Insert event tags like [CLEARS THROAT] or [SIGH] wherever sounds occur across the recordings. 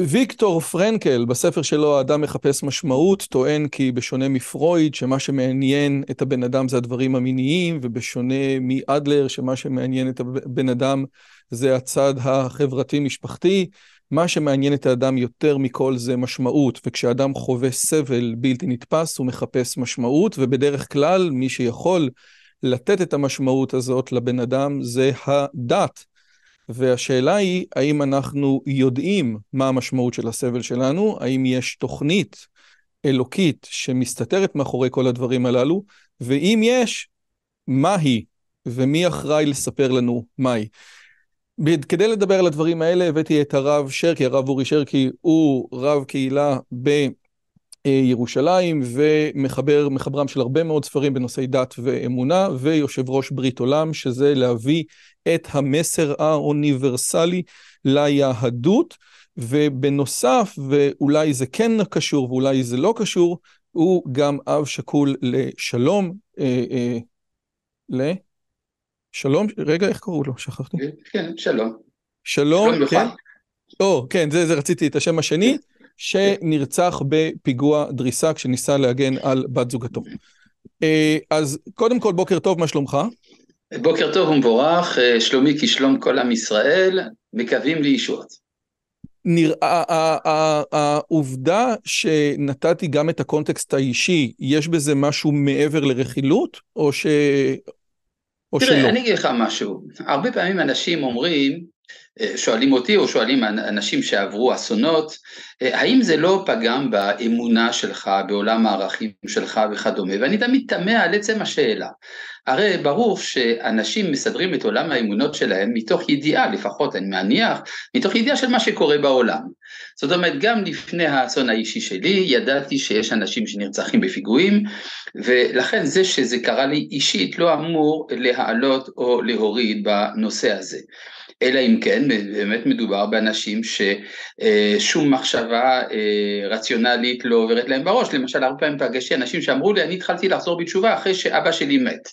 ויקטור פרנקל, בספר שלו האדם מחפש משמעות, טוען כי בשונה מפרויד, שמה שמעניין את הבן אדם זה הדברים המיניים, ובשונה מאדלר, שמה שמעניין את הבן אדם זה הצד החברתי-משפחתי, מה שמעניין את האדם יותר מכל זה משמעות, וכשאדם חווה סבל בלתי נתפס הוא מחפש משמעות, ובדרך כלל מי שיכול לתת את המשמעות הזאת לבן אדם זה הדת. והשאלה היא, האם אנחנו יודעים מה המשמעות של הסבל שלנו? האם יש תוכנית אלוקית שמסתתרת מאחורי כל הדברים הללו? ואם יש, מה היא? ומי אחראי לספר לנו מהי? כדי לדבר על הדברים האלה הבאתי את הרב שרקי, הרב אורי שרקי הוא רב קהילה בירושלים ומחבר, מחברם של הרבה מאוד ספרים בנושאי דת ואמונה ויושב ראש ברית עולם שזה להביא את המסר האוניברסלי ליהדות ובנוסף ואולי זה כן קשור ואולי זה לא קשור הוא גם אב שכול לשלום אה, אה, ל... שלום, רגע, איך קראו לו? שכחתי. כן, שלום. שלום, שלום כן. או, כן, זה, זה רציתי את השם השני, כן. שנרצח בפיגוע דריסה כשניסה להגן על בת זוגתו. אה, אז קודם כל, בוקר טוב, מה שלומך? בוקר טוב ומבורך, אה, שלומי כשלום כל עם ישראל, מקווים לישועות. נראה, העובדה שנתתי גם את הקונטקסט האישי, יש בזה משהו מעבר לרכילות, או ש... או תראה, שלא? תראה, אני אגיד לך משהו. הרבה פעמים אנשים אומרים, שואלים אותי או שואלים אנשים שעברו אסונות, אה, האם זה לא פגם באמונה שלך, בעולם הערכים שלך וכדומה, ואני תמיד תמה על עצם השאלה. הרי ברור שאנשים מסדרים את עולם האמונות שלהם מתוך ידיעה, לפחות אני מניח, מתוך ידיעה של מה שקורה בעולם. זאת אומרת, גם לפני האסון האישי שלי, ידעתי שיש אנשים שנרצחים בפיגועים, ולכן זה שזה קרה לי אישית לא אמור להעלות או להוריד בנושא הזה. אלא אם כן באמת מדובר באנשים ששום מחשבה אה, רציונלית לא עוברת להם בראש, למשל הרבה פעמים פגשתי אנשים שאמרו לי אני התחלתי לחזור בתשובה אחרי שאבא שלי מת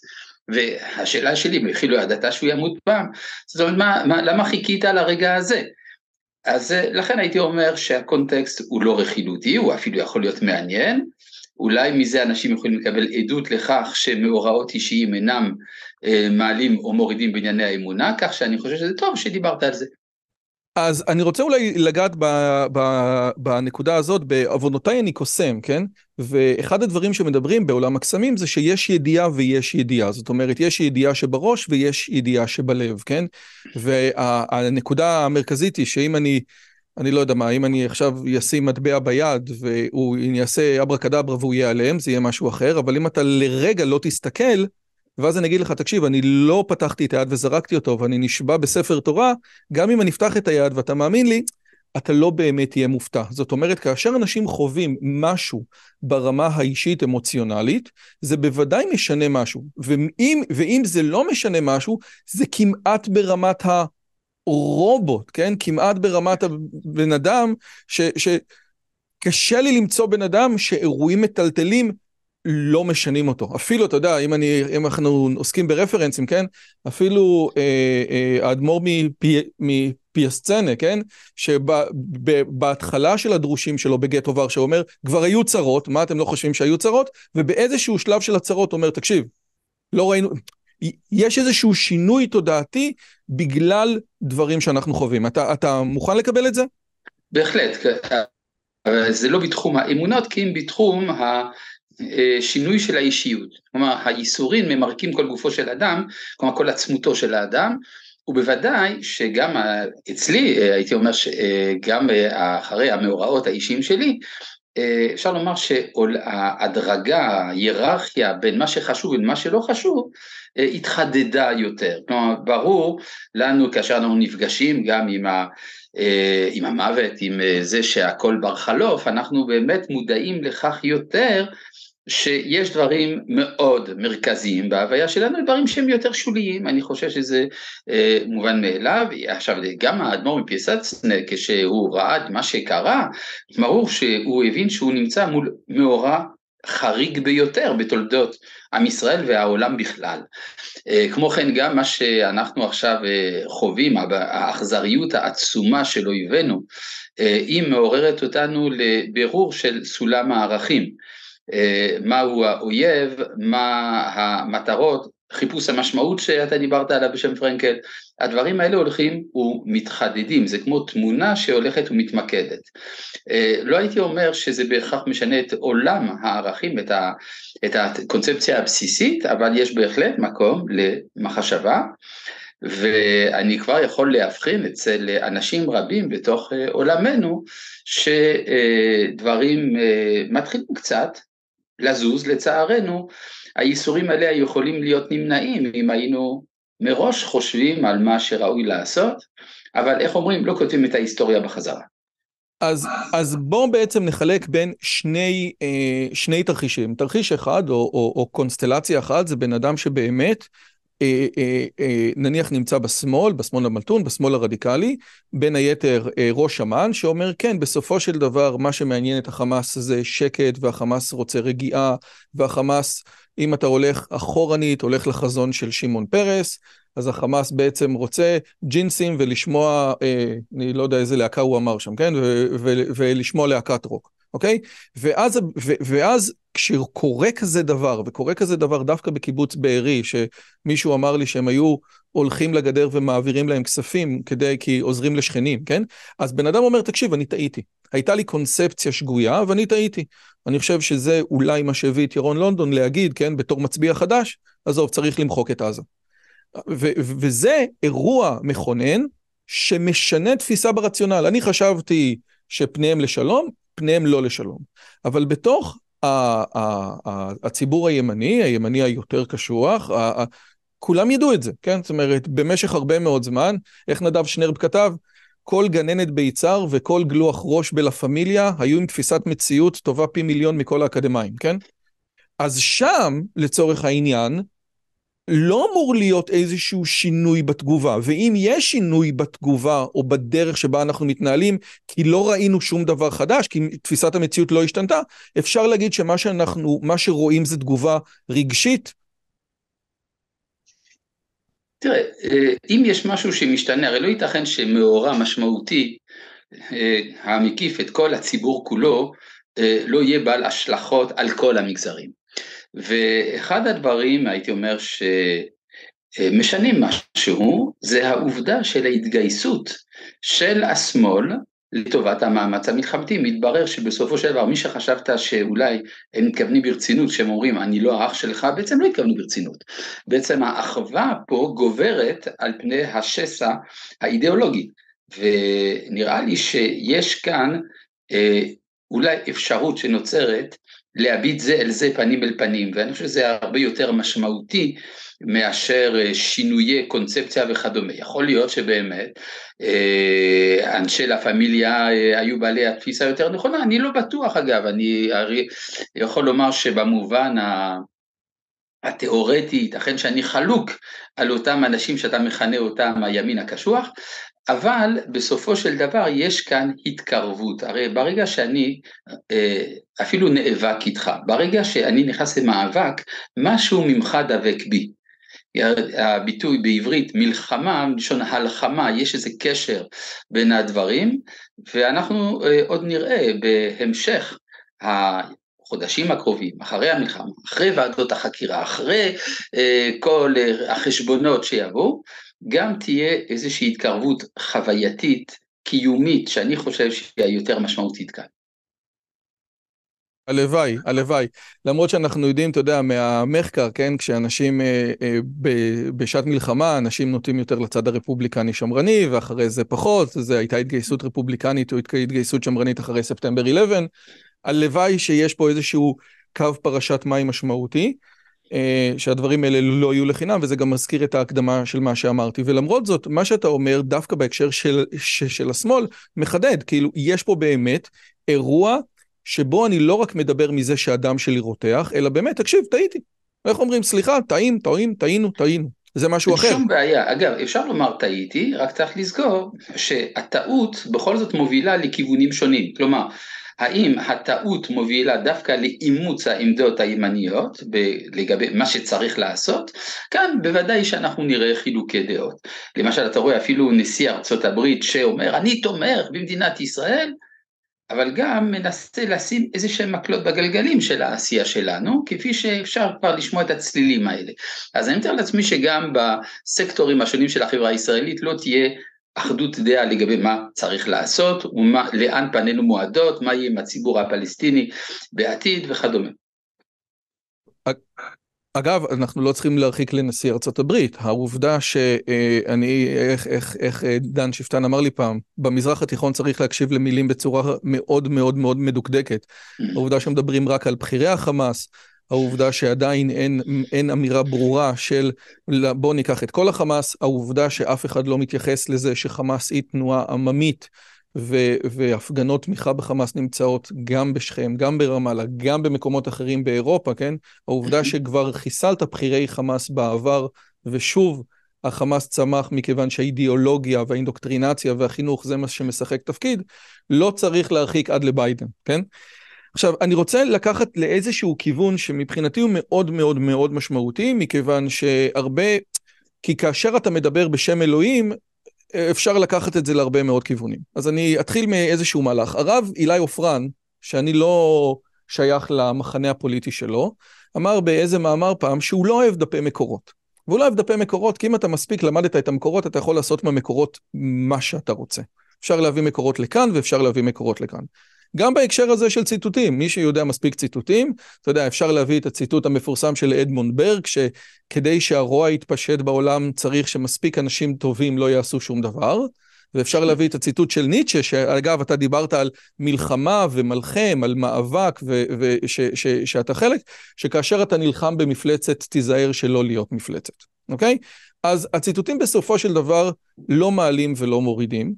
והשאלה שלי, בכי לא ידעת שהוא ימות פעם? זאת אומרת, מה, מה, למה חיכית לרגע הזה? אז אה, לכן הייתי אומר שהקונטקסט הוא לא רכילותי, הוא אפילו יכול להיות מעניין, אולי מזה אנשים יכולים לקבל עדות לכך שמאורעות אישיים אינם אה, מעלים או מורידים בענייני האמונה, כך שאני חושב שזה טוב שדיברת על זה. אז אני רוצה אולי לגעת ב, ב, בנקודה הזאת, בעוונותיי אני קוסם, כן? ואחד הדברים שמדברים בעולם הקסמים זה שיש ידיעה ויש ידיעה. זאת אומרת, יש ידיעה שבראש ויש ידיעה שבלב, כן? והנקודה המרכזית היא שאם אני, אני לא יודע מה, אם אני עכשיו אשים מטבע ביד והוא יעשה אברה קדברה והוא ייעלם, זה יהיה משהו אחר, אבל אם אתה לרגע לא תסתכל, ואז אני אגיד לך, תקשיב, אני לא פתחתי את היד וזרקתי אותו, ואני נשבע בספר תורה, גם אם אני אפתח את היד ואתה מאמין לי, אתה לא באמת תהיה מופתע. זאת אומרת, כאשר אנשים חווים משהו ברמה האישית אמוציונלית, זה בוודאי משנה משהו. ואם, ואם זה לא משנה משהו, זה כמעט ברמת הרובוט, כן? כמעט ברמת הבן אדם, ש... ש קשה לי למצוא בן אדם שאירועים מטלטלים לא משנים אותו. אפילו, אתה יודע, אם, אני, אם אנחנו עוסקים ברפרנסים, כן? אפילו אה, אה, האדמו"ר מפי, מפיאסצנה, כן? שבהתחלה של הדרושים שלו בגטו ורשה אומר, כבר היו צרות, מה אתם לא חושבים שהיו צרות? ובאיזשהו שלב של הצרות אומר, תקשיב, לא ראינו... יש איזשהו שינוי תודעתי בגלל דברים שאנחנו חווים. אתה, אתה מוכן לקבל את זה? בהחלט. זה לא בתחום האמונות, כי אם בתחום שינוי של האישיות, כלומר הייסורים ממרקים כל גופו של אדם, כלומר כל עצמותו של האדם, ובוודאי שגם אצלי, אה, הייתי אומר שגם אה, אחרי המאורעות האישיים שלי, אה, אפשר לומר שההדרגה, ההיררכיה בין מה שחשוב ומה שלא חשוב, אה, התחדדה יותר. כלומר, ברור לנו כאשר אנחנו נפגשים גם עם, ה, אה, עם המוות, עם זה שהכל בר חלוף, אנחנו באמת מודעים לכך יותר שיש דברים מאוד מרכזיים בהוויה שלנו, דברים שהם יותר שוליים, אני חושב שזה אה, מובן מאליו, עכשיו גם האדמו"ר מפיסצנה כשהוא ראה את מה שקרה, ברור שהוא הבין שהוא נמצא מול מאורע חריג ביותר בתולדות עם ישראל והעולם בכלל. אה, כמו כן גם מה שאנחנו עכשיו אה, חווים, האכזריות העצומה של אויבינו, אה, היא מעוררת אותנו לבירור של סולם הערכים. אה, מהו האויב, מה המטרות, חיפוש המשמעות שאתה דיברת עליו בשם פרנקל, הדברים האלה הולכים ומתחדדים, זה כמו תמונה שהולכת ומתמקדת. אה, לא הייתי אומר שזה בהכרח משנה את עולם הערכים, את, ה, את הקונספציה הבסיסית, אבל יש בהחלט מקום למחשבה, ואני כבר יכול להבחין אצל אנשים רבים בתוך אה, עולמנו, שדברים מתחילים קצת לזוז, לצערנו, הייסורים האלה יכולים להיות נמנעים אם היינו מראש חושבים על מה שראוי לעשות, אבל איך אומרים, לא כותבים את ההיסטוריה בחזרה. אז, אז בואו בעצם נחלק בין שני, אה, שני תרחישים. תרחיש אחד, או, או, או קונסטלציה אחת, זה בן אדם שבאמת נניח נמצא בשמאל, בשמאל המלטון, בשמאל הרדיקלי, בין היתר ראש אמ"ן, שאומר כן, בסופו של דבר מה שמעניין את החמאס זה שקט, והחמאס רוצה רגיעה, והחמאס, אם אתה הולך אחורנית, הולך לחזון של שמעון פרס, אז החמאס בעצם רוצה ג'ינסים ולשמוע, אני לא יודע איזה להקה הוא אמר שם, כן? ולשמוע להקת רוק. אוקיי? ואז, ו, ואז כשקורה כזה דבר, וקורה כזה דבר דווקא בקיבוץ בארי, שמישהו אמר לי שהם היו הולכים לגדר ומעבירים להם כספים כדי, כי עוזרים לשכנים, כן? אז בן אדם אומר, תקשיב, אני טעיתי. הייתה לי קונספציה שגויה, ואני טעיתי. אני חושב שזה אולי מה שהביא את ירון לונדון להגיד, כן, בתור מצביע חדש, עזוב, צריך למחוק את עזה. ו- וזה אירוע מכונן שמשנה תפיסה ברציונל. אני חשבתי שפניהם לשלום, פניהם לא לשלום. אבל בתוך הציבור הימני, הימני היותר קשוח, כולם ידעו את זה, כן? זאת אומרת, במשך הרבה מאוד זמן, איך נדב שנרב כתב? כל גננת ביצהר וכל גלוח ראש בלה פמיליה היו עם תפיסת מציאות טובה פי מיליון מכל האקדמאים, כן? אז שם, לצורך העניין, לא אמור להיות איזשהו שינוי בתגובה, ואם יש שינוי בתגובה או בדרך שבה אנחנו מתנהלים, כי לא ראינו שום דבר חדש, כי תפיסת המציאות לא השתנתה, אפשר להגיד שמה שאנחנו, מה שרואים זה תגובה רגשית. תראה, אה, אם יש משהו שמשתנה, הרי לא ייתכן שמאורע משמעותי אה, המקיף את כל הציבור כולו, אה, לא יהיה בעל השלכות על כל המגזרים. ואחד הדברים, הייתי אומר, שמשנים משהו, זה העובדה של ההתגייסות של השמאל לטובת המאמץ המלחמתי. מתברר שבסופו של דבר, מי שחשבת שאולי הם מתכוונים ברצינות, שהם אומרים, אני לא האח שלך, בעצם לא התכוונו ברצינות. בעצם האחווה פה גוברת על פני השסע האידיאולוגי. ונראה לי שיש כאן אה, אולי אפשרות שנוצרת להביט זה אל זה פנים אל פנים, ואני חושב שזה הרבה יותר משמעותי מאשר אה, שינויי קונספציה וכדומה. יכול להיות שבאמת אה, אנשי לה פמיליה אה, היו בעלי התפיסה יותר נכונה, אני לא בטוח אגב, אני יכול לומר שבמובן התיאורטי, ייתכן שאני חלוק על אותם אנשים שאתה מכנה אותם הימין הקשוח, אבל בסופו של דבר יש כאן התקרבות, הרי ברגע שאני אה, אפילו נאבק איתך, ברגע שאני נכנס למאבק, משהו ממך דבק בי. הביטוי בעברית מלחמה, מלשון הלחמה, יש איזה קשר בין הדברים, ואנחנו אה, עוד נראה בהמשך החודשים הקרובים, אחרי המלחמה, אחרי ועדות החקירה, אחרי אה, כל החשבונות שיבואו, גם תהיה איזושהי התקרבות חווייתית, קיומית, שאני חושב שהיא היותר משמעותית כאן. הלוואי, הלוואי. למרות שאנחנו יודעים, אתה יודע, מהמחקר, כן, כשאנשים אה, אה, ב, בשעת מלחמה, אנשים נוטים יותר לצד הרפובליקני שמרני, ואחרי זה פחות, זה הייתה התגייסות רפובליקנית או התגייסות שמרנית אחרי ספטמבר 11, הלוואי שיש פה איזשהו קו פרשת מים משמעותי, שהדברים האלה לא יהיו לחינם, וזה גם מזכיר את ההקדמה של מה שאמרתי. ולמרות זאת, מה שאתה אומר, דווקא בהקשר של, של, של השמאל, מחדד, כאילו, יש פה באמת אירוע שבו אני לא רק מדבר מזה שהדם שלי רותח, אלא באמת, תקשיב, טעיתי. איך אומרים, סליחה, טעים, טועים, טעינו, טעינו. זה משהו אחר. שום בעיה. אגב, אפשר לומר טעיתי, רק צריך לזכור שהטעות בכל זאת מובילה לכיוונים שונים. כלומר, האם הטעות מובילה דווקא לאימוץ העמדות הימניות לגבי מה שצריך לעשות? כאן בוודאי שאנחנו נראה חילוקי דעות. למשל, אתה רואה אפילו נשיא ארצות הברית שאומר, אני תומך במדינת ישראל, אבל גם מנסה לשים איזה שהם מקלות בגלגלים של העשייה שלנו, כפי שאפשר כבר לשמוע את הצלילים האלה. אז אני מתאר לעצמי שגם בסקטורים השונים של החברה הישראלית לא תהיה אחדות דעה לגבי מה צריך לעשות, ולאן פנינו מועדות, מה יהיה עם הציבור הפלסטיני בעתיד וכדומה. אגב, אנחנו לא צריכים להרחיק לנשיא ארצות הברית. העובדה שאני, איך, איך, איך דן שפטן אמר לי פעם, במזרח התיכון צריך להקשיב למילים בצורה מאוד מאוד מאוד מדוקדקת. העובדה שמדברים רק על בכירי החמאס, העובדה שעדיין אין, אין אמירה ברורה של בוא ניקח את כל החמאס, העובדה שאף אחד לא מתייחס לזה שחמאס היא תנועה עממית ו- והפגנות תמיכה בחמאס נמצאות גם בשכם, גם ברמאללה, גם במקומות אחרים באירופה, כן? העובדה שכבר חיסלת בכירי חמאס בעבר, ושוב החמאס צמח מכיוון שהאידיאולוגיה והאינדוקטרינציה והחינוך זה מה שמשחק תפקיד, לא צריך להרחיק עד לביידן, כן? עכשיו, אני רוצה לקחת לאיזשהו כיוון שמבחינתי הוא מאוד מאוד מאוד משמעותי, מכיוון שהרבה, כי כאשר אתה מדבר בשם אלוהים, אפשר לקחת את זה להרבה מאוד כיוונים. אז אני אתחיל מאיזשהו מהלך. הרב אילי עופרן, שאני לא שייך למחנה הפוליטי שלו, אמר באיזה מאמר פעם שהוא לא אוהב דפי מקורות. והוא לא אוהב דפי מקורות, כי אם אתה מספיק למדת את המקורות, אתה יכול לעשות מהמקורות מה שאתה רוצה. אפשר להביא מקורות לכאן ואפשר להביא מקורות לכאן. גם בהקשר הזה של ציטוטים, מי שיודע מספיק ציטוטים, אתה יודע, אפשר להביא את הציטוט המפורסם של אדמונד ברג, שכדי שהרוע יתפשט בעולם צריך שמספיק אנשים טובים לא יעשו שום דבר, ואפשר להביא את הציטוט של ניטשה, שאגב, אתה דיברת על מלחמה ומלחם, על מאבק, ושאתה חלק, שכאשר אתה נלחם במפלצת, תיזהר שלא להיות מפלצת, אוקיי? אז הציטוטים בסופו של דבר לא מעלים ולא מורידים.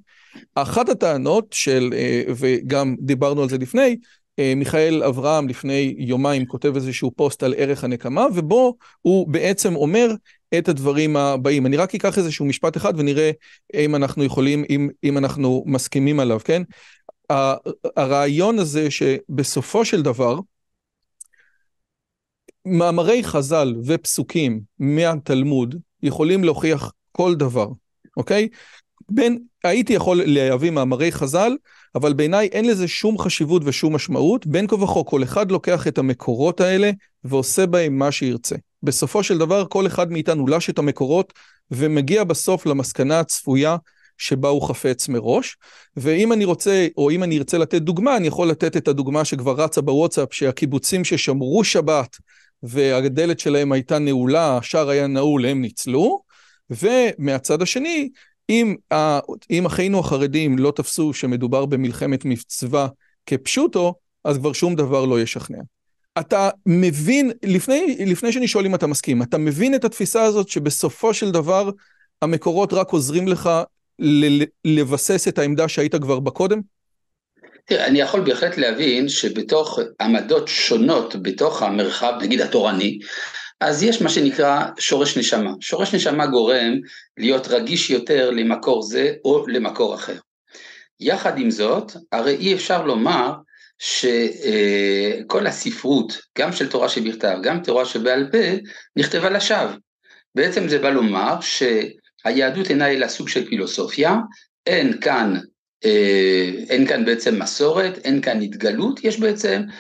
אחת הטענות של, אה, וגם דיברנו על זה לפני, אה, מיכאל אברהם לפני יומיים כותב איזשהו פוסט על ערך הנקמה, ובו הוא בעצם אומר את הדברים הבאים. אני רק אקח איזשהו משפט אחד ונראה אם אנחנו יכולים, אם, אם אנחנו מסכימים עליו, כן? הרעיון הזה שבסופו של דבר, מאמרי חז"ל ופסוקים מהתלמוד יכולים להוכיח כל דבר, אוקיי? בין, הייתי יכול להביא מאמרי חז"ל, אבל בעיניי אין לזה שום חשיבות ושום משמעות. בין כה וכה, כל אחד לוקח את המקורות האלה ועושה בהם מה שירצה. בסופו של דבר, כל אחד מאיתנו לש את המקורות ומגיע בסוף למסקנה הצפויה שבה הוא חפץ מראש. ואם אני רוצה, או אם אני ארצה לתת דוגמה, אני יכול לתת את הדוגמה שכבר רצה בוואטסאפ, שהקיבוצים ששמרו שבת והדלת שלהם הייתה נעולה, השער היה נעול, הם ניצלו. ומהצד השני, אם, אם אחינו החרדים לא תפסו שמדובר במלחמת מצווה כפשוטו, אז כבר שום דבר לא ישכנע. אתה מבין, לפני, לפני שאני שואל אם אתה מסכים, אתה מבין את התפיסה הזאת שבסופו של דבר המקורות רק עוזרים לך לבסס את העמדה שהיית כבר בקודם? תראה, אני יכול בהחלט להבין שבתוך עמדות שונות בתוך המרחב, נגיד התורני, אז יש מה שנקרא שורש נשמה. שורש נשמה גורם להיות רגיש יותר למקור זה או למקור אחר. יחד עם זאת, הרי אי אפשר לומר שכל הספרות, גם של תורה שבכתב, גם תורה שבעל פה, נכתבה לשווא. בעצם זה בא לומר שהיהדות אינה אלא סוג של פילוסופיה, אין כאן, אה, אין כאן בעצם מסורת, אין כאן התגלות, יש בעצם אה,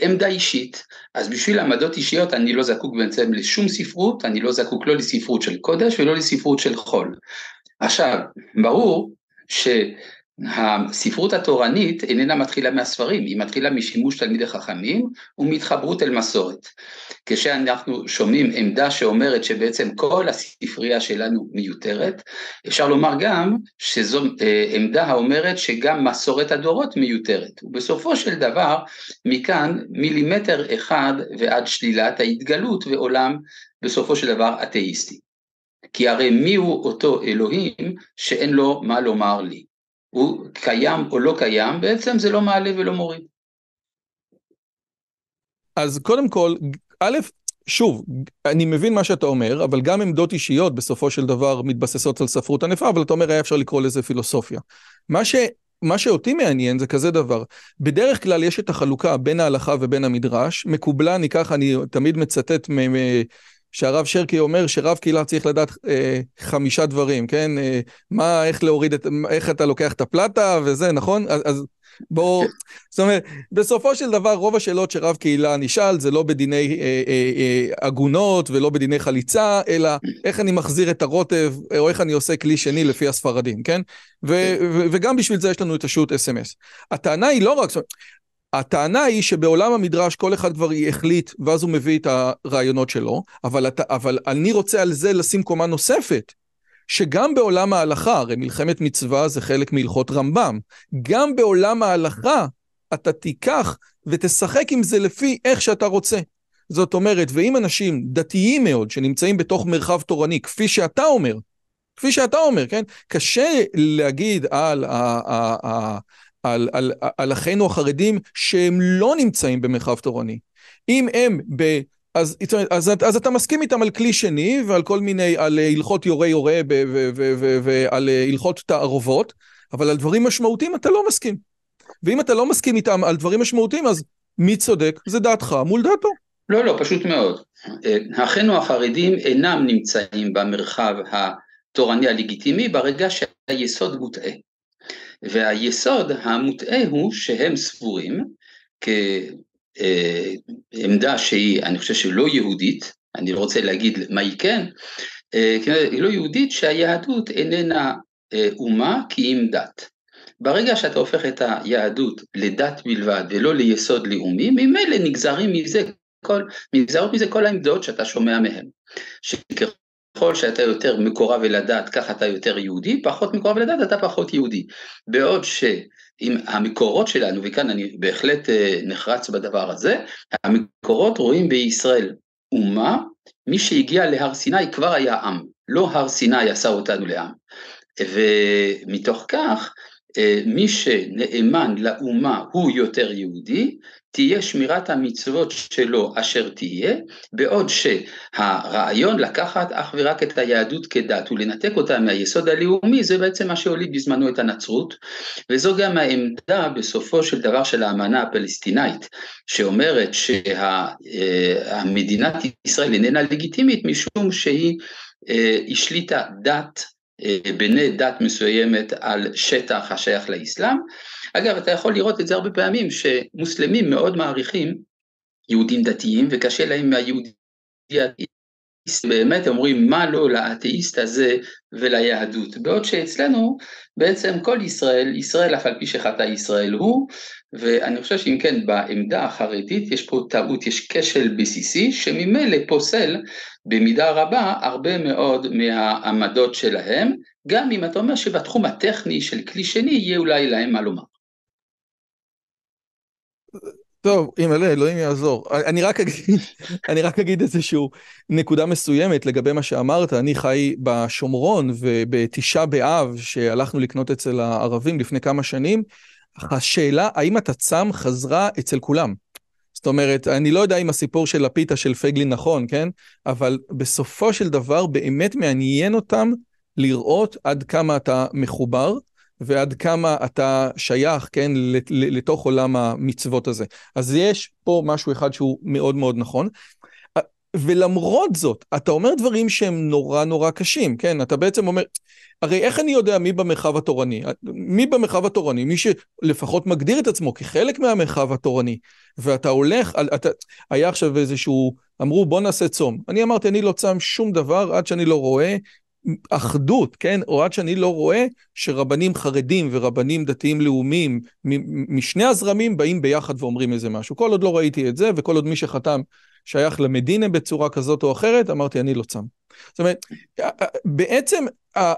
עמדה אישית. אז בשביל עמדות אישיות אני לא זקוק בעצם לשום ספרות, אני לא זקוק לא לספרות של קודש ולא לספרות של חול. עכשיו, ברור הספרות התורנית איננה מתחילה מהספרים, היא מתחילה משימוש תלמידי חכמים ומהתחברות אל מסורת. כשאנחנו שומעים עמדה שאומרת שבעצם כל הספרייה שלנו מיותרת, אפשר לומר גם שזו אה, עמדה האומרת שגם מסורת הדורות מיותרת. ובסופו של דבר, מכאן מילימטר אחד ועד שלילת ההתגלות ועולם בסופו של דבר אתאיסטי. כי הרי מיהו אותו אלוהים שאין לו מה לומר לי? הוא קיים או לא קיים, בעצם זה לא מעלה ולא מוריד. אז קודם כל, א', שוב, אני מבין מה שאתה אומר, אבל גם עמדות אישיות בסופו של דבר מתבססות על ספרות ענפה, אבל אתה אומר היה אפשר לקרוא לזה פילוסופיה. מה, ש, מה שאותי מעניין זה כזה דבר, בדרך כלל יש את החלוקה בין ההלכה ובין המדרש, מקובלה, ניקח, אני תמיד מצטט. שהרב שרקי אומר שרב קהילה צריך לדעת אה, חמישה דברים, כן? אה, מה, איך להוריד את, איך אתה לוקח את הפלטה וזה, נכון? אז, אז בואו, זאת אומרת, בסופו של דבר רוב השאלות שרב קהילה נשאל זה לא בדיני אה, אה, אה, עגונות ולא בדיני חליצה, אלא איך אני מחזיר את הרוטב, או איך אני עושה כלי שני לפי הספרדים, כן? ו, ו, וגם בשביל זה יש לנו את השו"ת אס.אם.אס. הטענה היא לא רק, הטענה היא שבעולם המדרש כל אחד כבר החליט ואז הוא מביא את הרעיונות שלו, אבל, אבל אני רוצה על זה לשים קומה נוספת, שגם בעולם ההלכה, הרי מלחמת מצווה זה חלק מהלכות רמב"ם, גם בעולם ההלכה אתה תיקח ותשחק עם זה לפי איך שאתה רוצה. זאת אומרת, ואם אנשים דתיים מאוד שנמצאים בתוך מרחב תורני, כפי שאתה אומר, כפי שאתה אומר, כן? קשה להגיד על ה... על, על, על אחינו החרדים שהם לא נמצאים במרחב תורני. אם הם ב... אז, אז, אז אתה מסכים איתם על כלי שני ועל כל מיני, על הלכות יורה יורה ועל הלכות תערובות, אבל על דברים משמעותיים אתה לא מסכים. ואם אתה לא מסכים איתם על דברים משמעותיים, אז מי צודק? זה דעתך מול דעתו. לא, לא, פשוט מאוד. אחינו החרדים אינם נמצאים במרחב התורני הלגיטימי ברגע שהיסוד מוטעה. והיסוד המוטעה הוא שהם סבורים כעמדה שהיא, אני חושב שלא יהודית, אני לא רוצה להגיד מה היא כן, אה, היא לא יהודית שהיהדות איננה אה, אומה כי אם דת. ברגע שאתה הופך את היהדות לדת בלבד ולא ליסוד לאומי, ממילא נגזרים מזה כל, מזה כל העמדות שאתה שומע מהם. שככל ככל שאתה יותר מקורב אל הדת, ככה אתה יותר יהודי, פחות מקורב אל הדת, אתה פחות יהודי. בעוד שאם המקורות שלנו, וכאן אני בהחלט אה, נחרץ בדבר הזה, המקורות רואים בישראל אומה, מי שהגיע להר סיני כבר היה עם, לא הר סיני עשה אותנו לעם. ומתוך כך, מי שנאמן לאומה הוא יותר יהודי, תהיה שמירת המצוות שלו אשר תהיה, בעוד שהרעיון לקחת אך ורק את היהדות כדת ולנתק אותה מהיסוד הלאומי, זה בעצם מה שהוליד בזמנו את הנצרות, וזו גם העמדה בסופו של דבר של האמנה הפלסטינאית, שאומרת שהמדינת ישראל איננה לגיטימית משום שהיא אה, השליטה דת אה, בני דת מסוימת על שטח השייך לאסלאם. אגב, אתה יכול לראות את זה הרבה פעמים, שמוסלמים מאוד מעריכים יהודים דתיים, וקשה להם מהיהודי האתאיסט, באמת אומרים מה לא לאתאיסט הזה וליהדות, בעוד שאצלנו בעצם כל ישראל, ישראל אף על פי שחטא ישראל הוא, ואני חושב שאם כן בעמדה החרדית יש פה טעות, יש כשל בסיסי שממילא פוסל במידה רבה הרבה מאוד מהעמדות שלהם, גם אם אתה אומר שבתחום הטכני של כלי שני יהיה אולי להם מה לומר. טוב, אם אלה, אלוהים יעזור. אני רק אגיד, אני רק אגיד [LAUGHS] איזושהי נקודה מסוימת לגבי מה שאמרת. אני חי בשומרון ובתשעה באב, שהלכנו לקנות אצל הערבים לפני כמה שנים, השאלה האם אתה צם חזרה אצל כולם. זאת אומרת, אני לא יודע אם הסיפור של הפיתה של פייגלין נכון, כן? אבל בסופו של דבר באמת מעניין אותם לראות עד כמה אתה מחובר ועד כמה אתה שייך, כן, לתוך עולם המצוות הזה. אז יש פה משהו אחד שהוא מאוד מאוד נכון. ולמרות זאת, אתה אומר דברים שהם נורא נורא קשים, כן? אתה בעצם אומר, הרי איך אני יודע מי במרחב התורני? מי במרחב התורני? מי שלפחות מגדיר את עצמו כחלק מהמרחב התורני, ואתה הולך, אתה, היה עכשיו איזשהו, אמרו בוא נעשה צום. אני אמרתי, אני לא צם שום דבר עד שאני לא רואה אחדות, כן? או עד שאני לא רואה שרבנים חרדים ורבנים דתיים לאומיים משני הזרמים באים ביחד ואומרים איזה משהו. כל עוד לא ראיתי את זה, וכל עוד מי שחתם שייך למדינה בצורה כזאת או אחרת, אמרתי, אני לא צם. זאת אומרת, בעצם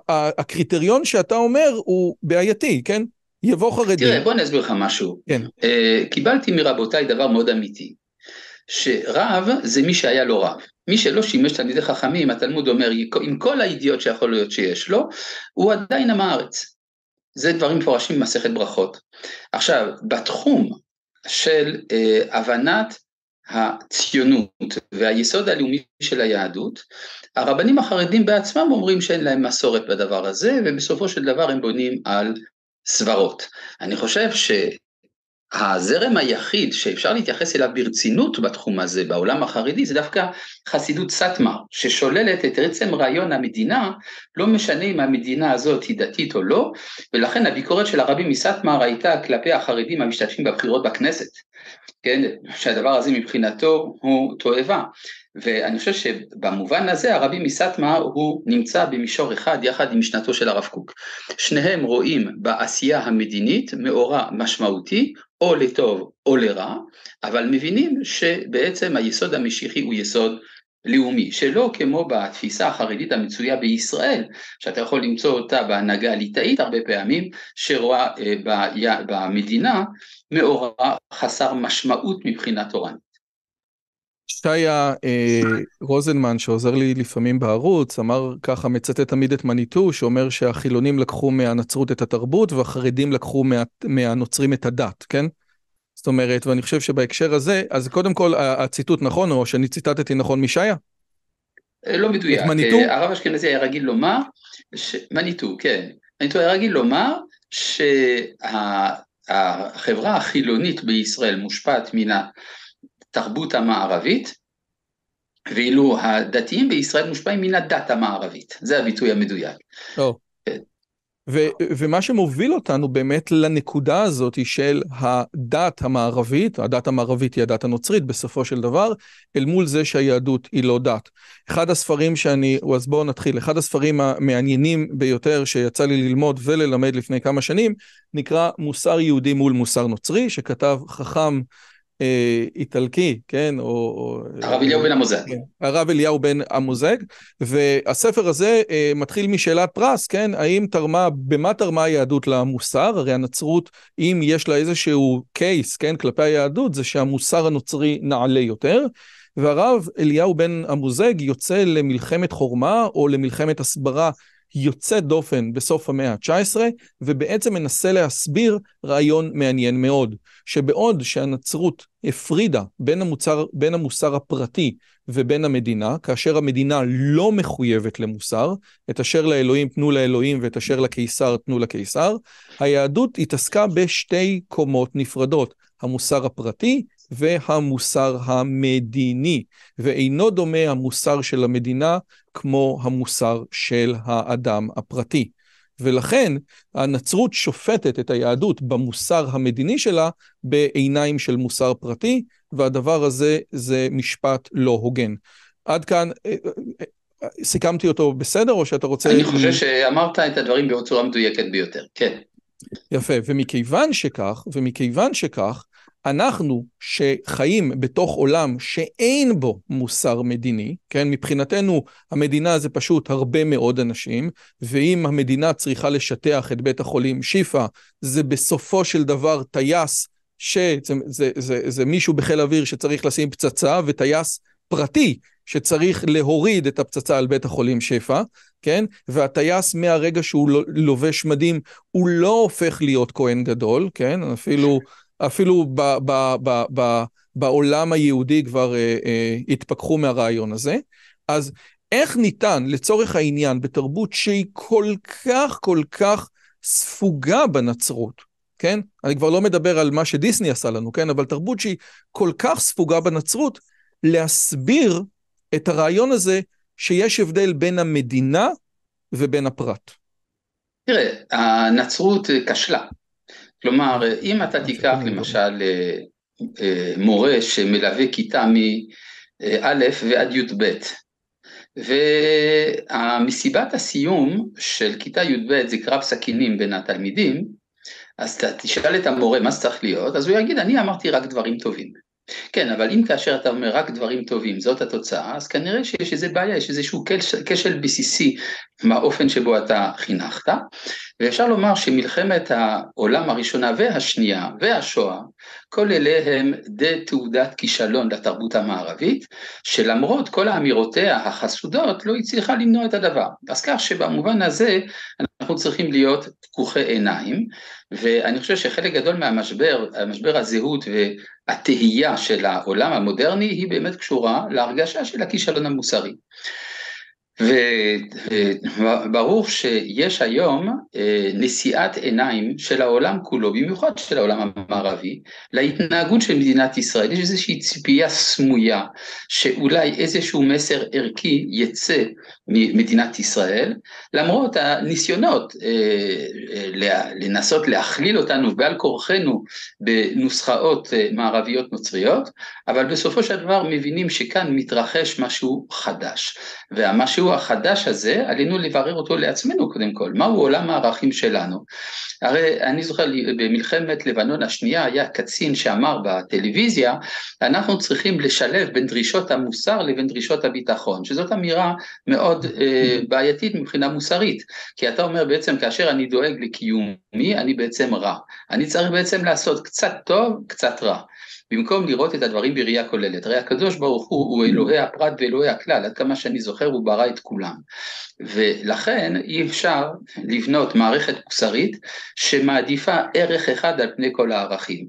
הקריטריון שאתה אומר הוא בעייתי, כן? יבוא חרדי. תראה, בוא אני אסביר לך משהו. כן. Uh, קיבלתי מרבותיי דבר מאוד אמיתי, שרב זה מי שהיה לו רב. מי שלא שימש תלמידי חכמים, התלמוד אומר, עם כל הידיעות שיכול להיות שיש לו, הוא עדיין עם הארץ. זה דברים מפורשים במסכת ברכות. עכשיו, בתחום של uh, הבנת הציונות והיסוד הלאומי של היהדות, הרבנים החרדים בעצמם אומרים שאין להם מסורת בדבר הזה, ובסופו של דבר הם בונים על סברות. אני חושב שהזרם היחיד שאפשר להתייחס אליו ברצינות בתחום הזה, בעולם החרדי, זה דווקא חסידות סאטמר, ששוללת את עצם רעיון המדינה, לא משנה אם המדינה הזאת היא דתית או לא, ולכן הביקורת של הרבים מסאטמר הייתה כלפי החרדים המשתתפים בבחירות בכנסת. כן, שהדבר הזה מבחינתו הוא תועבה. ואני חושב שבמובן הזה הרבי מסטמר הוא נמצא במישור אחד יחד עם משנתו של הרב קוק. שניהם רואים בעשייה המדינית מאורע משמעותי או לטוב או לרע, אבל מבינים שבעצם היסוד המשיחי הוא יסוד לאומי, שלא כמו בתפיסה החרדית המצויה בישראל, שאתה יכול למצוא אותה בהנהגה הליטאית הרבה פעמים, שרואה אה, במדינה מאורע חסר משמעות מבחינה תורנית. שיה אה, רוזנמן שעוזר לי לפעמים בערוץ אמר ככה מצטט תמיד את מניטו שאומר שהחילונים לקחו מהנצרות את התרבות והחרדים לקחו מה, מהנוצרים את הדת כן זאת אומרת, ואני חושב שבהקשר הזה, אז קודם כל הציטוט נכון, או שאני ציטטתי נכון משעיה? אה, לא מדויק. מניטו? אה, הרב אשכנזי היה רגיל לומר, ש... מניטו, כן. מניטו היה רגיל לומר שהחברה החילונית בישראל מושפעת מן התרבות המערבית, ואילו הדתיים בישראל מושפעים מן הדת המערבית. זה הביטוי המדויק. Oh. ו- ומה שמוביל אותנו באמת לנקודה הזאת של הדת המערבית, הדת המערבית היא הדת הנוצרית בסופו של דבר, אל מול זה שהיהדות היא לא דת. אחד הספרים שאני, אז בואו נתחיל, אחד הספרים המעניינים ביותר שיצא לי ללמוד וללמד לפני כמה שנים, נקרא מוסר יהודי מול מוסר נוצרי, שכתב חכם איטלקי, כן? או... הרב אליהו בן המוזג. כן, הרב אליהו בן המוזג, והספר הזה אה, מתחיל משאלת פרס, כן? האם תרמה, במה תרמה היהדות למוסר? הרי הנצרות, אם יש לה איזשהו קייס, כן? כלפי היהדות, זה שהמוסר הנוצרי נעלה יותר. והרב אליהו בן המוזג יוצא למלחמת חורמה או למלחמת הסברה יוצא דופן בסוף המאה ה-19, ובעצם מנסה להסביר רעיון מעניין מאוד, שבעוד שהנצרות הפרידה בין, המוצר, בין המוסר הפרטי ובין המדינה, כאשר המדינה לא מחויבת למוסר, את אשר לאלוהים תנו לאלוהים ואת אשר לקיסר תנו לקיסר, היהדות התעסקה בשתי קומות נפרדות, המוסר הפרטי והמוסר המדיני, ואינו דומה המוסר של המדינה כמו המוסר של האדם הפרטי. ולכן הנצרות שופטת את היהדות במוסר המדיני שלה בעיניים של מוסר פרטי, והדבר הזה זה משפט לא הוגן. עד כאן, אה, אה, אה, סיכמתי אותו בסדר, או שאתה רוצה... אני חושב שאמרת את הדברים בצורה מדויקת ביותר, כן. יפה, ומכיוון שכך, ומכיוון שכך, אנחנו שחיים בתוך עולם שאין בו מוסר מדיני, כן, מבחינתנו המדינה זה פשוט הרבה מאוד אנשים, ואם המדינה צריכה לשטח את בית החולים שיפא, זה בסופו של דבר טייס, שזה זה, זה, זה מישהו בחיל אוויר שצריך לשים פצצה, וטייס פרטי שצריך להוריד את הפצצה על בית החולים שפע, כן? והטייס מהרגע שהוא לובש מדים, הוא לא הופך להיות כהן גדול, כן? אפילו אפילו ב, ב, ב, ב, בעולם היהודי כבר אה, אה, התפכחו מהרעיון הזה. אז איך ניתן, לצורך העניין, בתרבות שהיא כל כך כל כך ספוגה בנצרות, כן? אני כבר לא מדבר על מה שדיסני עשה לנו, כן? אבל תרבות שהיא כל כך ספוגה בנצרות, להסביר את הרעיון הזה שיש הבדל בין המדינה ובין הפרט. תראה, הנצרות כשלה. כלומר, אם אתה תיקח למשל אה, אה, מורה שמלווה כיתה מא' ועד י"ב, והמסיבת הסיום של כיתה י"ב זה קרב סכינים בין התלמידים, אז תשאל את המורה מה זה צריך להיות, אז הוא יגיד אני אמרתי רק דברים טובים. כן, אבל אם כאשר אתה אומר רק דברים טובים, זאת התוצאה, אז כנראה שיש איזה בעיה, יש איזשהו כשל בסיסי מהאופן שבו אתה חינכת, ואפשר לומר שמלחמת העולם הראשונה והשנייה והשואה, כל אלה הם די תעודת כישלון לתרבות המערבית, שלמרות כל האמירותיה החסודות לא הצליחה למנוע את הדבר. אז כך שבמובן הזה אנחנו צריכים להיות פקוחי עיניים, ואני חושב שחלק גדול מהמשבר, המשבר הזהות והתהייה של העולם המודרני היא באמת קשורה להרגשה של הכישלון המוסרי. וברור שיש היום אה, נשיאת עיניים של העולם כולו, במיוחד של העולם המערבי, להתנהגות של מדינת ישראל. יש איזושהי ציפייה סמויה שאולי איזשהו מסר ערכי יצא ממדינת ישראל, למרות הניסיונות אה, אה, לנסות להכליל אותנו בעל כורחנו בנוסחאות מערביות נוצריות, אבל בסופו של דבר מבינים שכאן מתרחש משהו חדש, והמשהו החדש הזה, עלינו לברר אותו לעצמנו קודם כל, מהו עולם הערכים שלנו. הרי אני זוכר במלחמת לבנון השנייה היה קצין שאמר בטלוויזיה, אנחנו צריכים לשלב בין דרישות המוסר לבין דרישות הביטחון, שזאת אמירה מאוד אה, בעייתית מבחינה מוסרית, כי אתה אומר בעצם כאשר אני דואג לקיומי, אני בעצם רע. אני צריך בעצם לעשות קצת טוב, קצת רע. במקום לראות את הדברים בראייה כוללת. הרי הקדוש ברוך הוא הוא אלוהי הפרט ואלוהי הכלל, עד כמה שאני זוכר הוא ברא את כולם. ולכן אי אפשר לבנות מערכת מוסרית שמעדיפה ערך אחד על פני כל הערכים.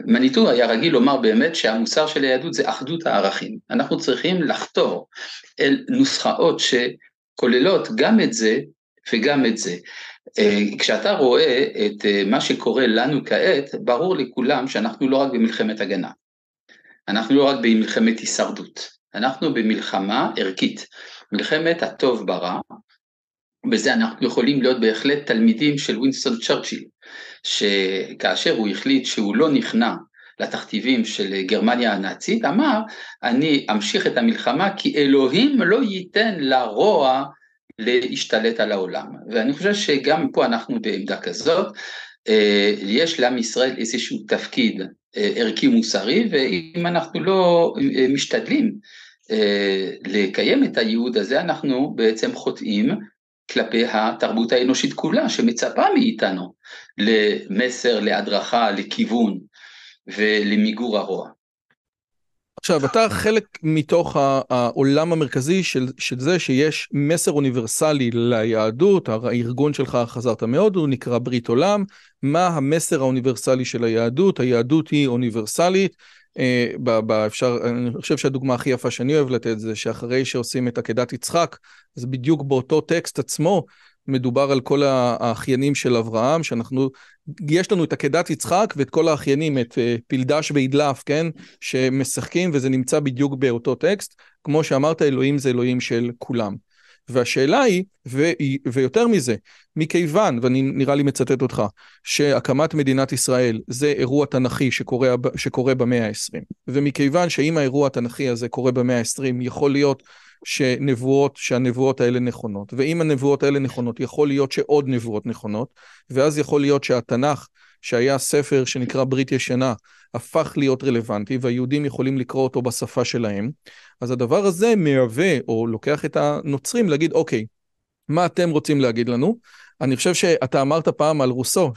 מניטו היה רגיל לומר באמת שהמוסר של היהדות זה אחדות הערכים. אנחנו צריכים לחתור אל נוסחאות שכוללות גם את זה וגם את זה. אה, כשאתה רואה את אה, מה שקורה לנו כעת, ברור לכולם שאנחנו לא רק במלחמת הגנה, אנחנו לא רק במלחמת הישרדות, אנחנו במלחמה ערכית, מלחמת הטוב ברע, בזה אנחנו יכולים להיות בהחלט תלמידים של ווינסטון צ'רצ'יל, שכאשר הוא החליט שהוא לא נכנע לתכתיבים של גרמניה הנאצית, אמר, אני אמשיך את המלחמה כי אלוהים לא ייתן לרוע להשתלט על העולם. ואני חושב שגם פה אנחנו בעמדה כזאת, אה, יש לעם ישראל איזשהו תפקיד אה, ערכי מוסרי, ואם אנחנו לא אה, משתדלים לקיים את הייעוד הזה, אנחנו בעצם חוטאים כלפי התרבות האנושית כולה, שמצפה מאיתנו למסר, להדרכה, לכיוון ולמיגור הרוע. עכשיו, אתה חלק מתוך העולם המרכזי של, של זה שיש מסר אוניברסלי ליהדות, הארגון שלך חזרת מאוד, הוא נקרא ברית עולם, מה המסר האוניברסלי של היהדות, היהדות היא אוניברסלית, אה, ב, ב, אפשר, אני חושב שהדוגמה הכי יפה שאני אוהב לתת זה שאחרי שעושים את עקדת יצחק, אז בדיוק באותו טקסט עצמו, מדובר על כל האחיינים של אברהם, שאנחנו, יש לנו את עקדת יצחק ואת כל האחיינים, את אה, פלדש ואידלף, כן? שמשחקים וזה נמצא בדיוק באותו טקסט. כמו שאמרת, אלוהים זה אלוהים של כולם. והשאלה היא, ו, ויותר מזה, מכיוון, ואני נראה לי מצטט אותך, שהקמת מדינת ישראל זה אירוע תנכי שקורה, שקורה במאה ה-20, ומכיוון שאם האירוע התנכי הזה קורה במאה ה-20, יכול להיות שנבואות, שהנבואות האלה נכונות. ואם הנבואות האלה נכונות, יכול להיות שעוד נבואות נכונות, ואז יכול להיות שהתנ"ך, שהיה ספר שנקרא ברית ישנה, הפך להיות רלוונטי, והיהודים יכולים לקרוא אותו בשפה שלהם. אז הדבר הזה מהווה, או לוקח את הנוצרים להגיד, אוקיי, מה אתם רוצים להגיד לנו? אני חושב שאתה אמרת פעם על רוסו,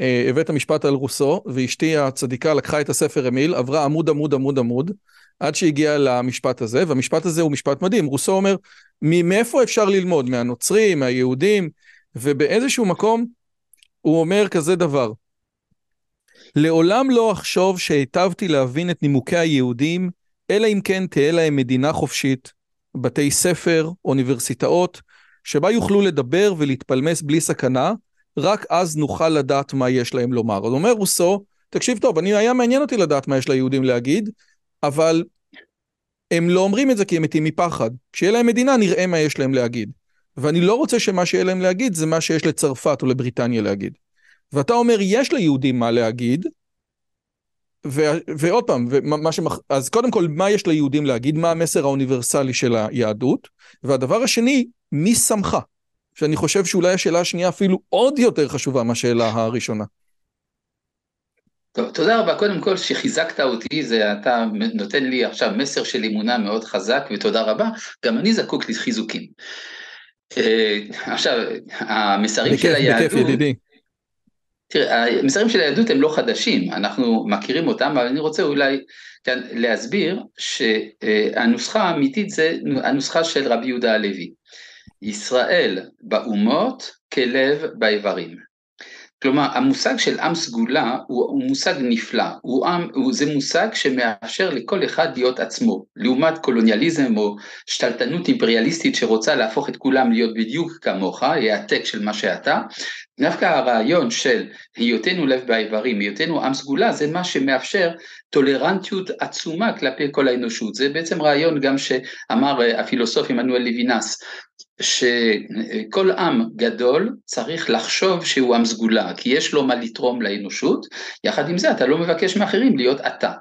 אה, הבאת משפט על רוסו, ואשתי הצדיקה לקחה את הספר אמיל, עברה עמוד עמוד עמוד עמוד, עד שהגיע למשפט הזה, והמשפט הזה הוא משפט מדהים. רוסו אומר, מאיפה אפשר ללמוד? מהנוצרים, מהיהודים, ובאיזשהו מקום הוא אומר כזה דבר: לעולם לא אחשוב שהיטבתי להבין את נימוקי היהודים, אלא אם כן תהיה להם מדינה חופשית, בתי ספר, אוניברסיטאות, שבה יוכלו לדבר ולהתפלמס בלי סכנה, רק אז נוכל לדעת מה יש להם לומר. אז אומר רוסו, תקשיב טוב, אני, היה מעניין אותי לדעת מה יש ליהודים להגיד, אבל הם לא אומרים את זה כי הם מתים מפחד. כשיהיה להם מדינה נראה מה יש להם להגיד. ואני לא רוצה שמה שיהיה להם להגיד זה מה שיש לצרפת או לבריטניה להגיד. ואתה אומר, יש ליהודים מה להגיד, ועוד פעם, ומה שמח... אז קודם כל, מה יש ליהודים להגיד? מה המסר האוניברסלי של היהדות? והדבר השני, מי שמך? שאני חושב שאולי השאלה השנייה אפילו עוד יותר חשובה מהשאלה הראשונה. טוב, תודה רבה. קודם כל, שחיזקת אותי, זה אתה נותן לי עכשיו מסר של אמונה מאוד חזק, ותודה רבה. גם אני זקוק לחיזוקים. אה, עכשיו, המסרים בכיף, של היהדות... בכיף, ידידי. תראה, המסרים של היהדות הם לא חדשים, אנחנו מכירים אותם, אבל אני רוצה אולי להסביר שהנוסחה האמיתית זה הנוסחה של רבי יהודה הלוי. ישראל באומות כלב באיברים. כלומר, המושג של עם סגולה הוא, מושג נפלא, הוא עם, הוא, זה מושג שמאפשר לכל אחד להיות עצמו, לעומת קולוניאליזם או שתלטנות אימפריאליסטית שרוצה להפוך את כולם להיות בדיוק כמוך, העתק של מה שאתה, דווקא הרעיון של היותנו לב באיברים, היותנו עם סגולה, זה מה שמאפשר טולרנטיות עצומה כלפי כל האנושות, זה בעצם רעיון גם שאמר הפילוסוף עמנואל לוינס, שכל עם גדול צריך לחשוב שהוא עם סגולה, כי יש לו מה לתרום לאנושות, יחד עם זה אתה לא מבקש מאחרים להיות אתה.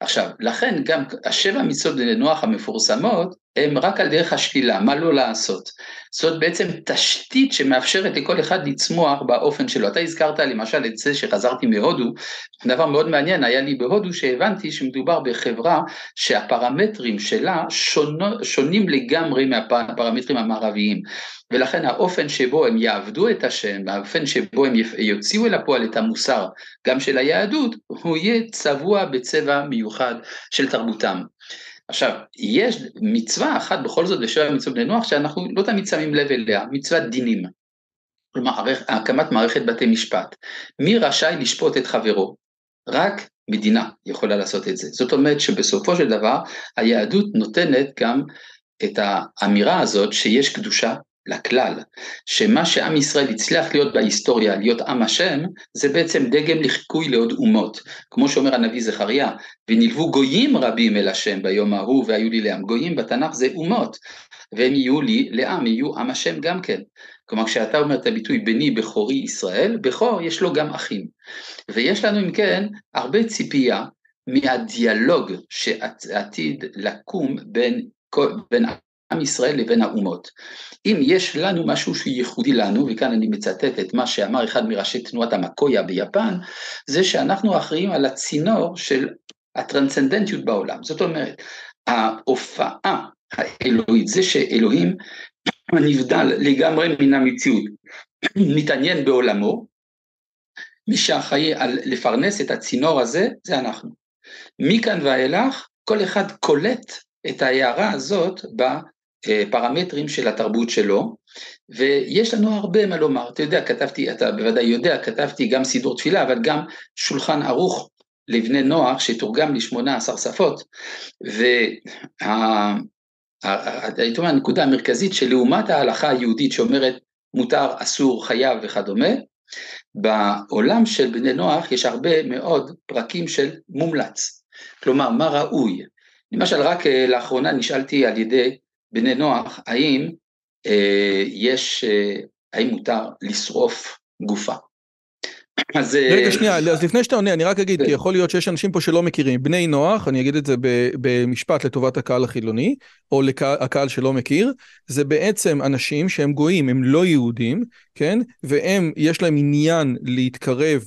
עכשיו, לכן גם השבע מצוות בני נוח המפורסמות, הם רק על דרך השלילה, מה לא לעשות. זאת בעצם תשתית שמאפשרת לכל אחד לצמוח באופן שלו. אתה הזכרת למשל את זה שחזרתי מהודו, דבר מאוד מעניין היה לי בהודו שהבנתי שמדובר בחברה שהפרמטרים שלה שונו, שונים לגמרי מהפרמטרים המערביים. ולכן האופן שבו הם יעבדו את השם, האופן שבו הם יוציאו אל הפועל את המוסר, גם של היהדות, הוא יהיה צבוע בצבע מיוחד של תרבותם. עכשיו, יש מצווה אחת בכל זאת בשבע מצוות בני נוח שאנחנו לא תמיד שמים לב אליה, מצוות דינים. כלומר, הקמת מערכת בתי משפט. מי רשאי לשפוט את חברו? רק מדינה יכולה לעשות את זה. זאת אומרת שבסופו של דבר היהדות נותנת גם את האמירה הזאת שיש קדושה לכלל, שמה שעם ישראל הצליח להיות בהיסטוריה, להיות עם השם, זה בעצם דגם לחיקוי לעוד אומות. כמו שאומר הנביא זכריה, ונלוו גויים רבים אל השם ביום ההוא והיו לי לעם. גויים בתנ"ך זה אומות, והם יהיו לי לעם, יהיו עם השם גם כן. כלומר כשאתה אומר את הביטוי בני בכורי ישראל, בכור יש לו גם אחים. ויש לנו אם כן הרבה ציפייה מהדיאלוג שעתיד לקום בין, בין עם ישראל לבין האומות. אם יש לנו משהו שהוא ייחודי לנו, וכאן אני מצטט את מה שאמר אחד מראשי תנועת המקויה ביפן, זה שאנחנו אחראים על הצינור של הטרנסצנדנטיות בעולם. זאת אומרת, ההופעה האלוהית, זה שאלוהים נבדל לגמרי מן המציאות, מתעניין בעולמו, מי שאחראי על לפרנס את הצינור הזה, זה אנחנו. מכאן ואילך, כל אחד קולט את ההערה הזאת פרמטרים של התרבות שלו, ויש לנו הרבה מה לומר. אתה יודע, כתבתי, אתה בוודאי יודע, כתבתי גם סידור תפילה, אבל גם שולחן ערוך לבני נוח שתורגם ל-18 שפות, והייתי אומר, הנקודה המרכזית שלעומת ההלכה היהודית שאומרת מותר, אסור, חייב וכדומה, בעולם של בני נוח יש הרבה מאוד פרקים של מומלץ. כלומר, מה ראוי? למשל, רק אה, לאחרונה נשאלתי על ידי בני נוח, האם אה, יש, אה, האם מותר לשרוף גופה? [CLEARS THROAT] אז... אה, רגע שנייה, אז לפני שאתה עונה, אני רק אגיד, כי יכול להיות שיש אנשים פה שלא מכירים. בני נוח, אני אגיד את זה במשפט לטובת הקהל החילוני, או לקהל שלא מכיר, זה בעצם אנשים שהם גויים, הם לא יהודים, כן? והם, יש להם עניין להתקרב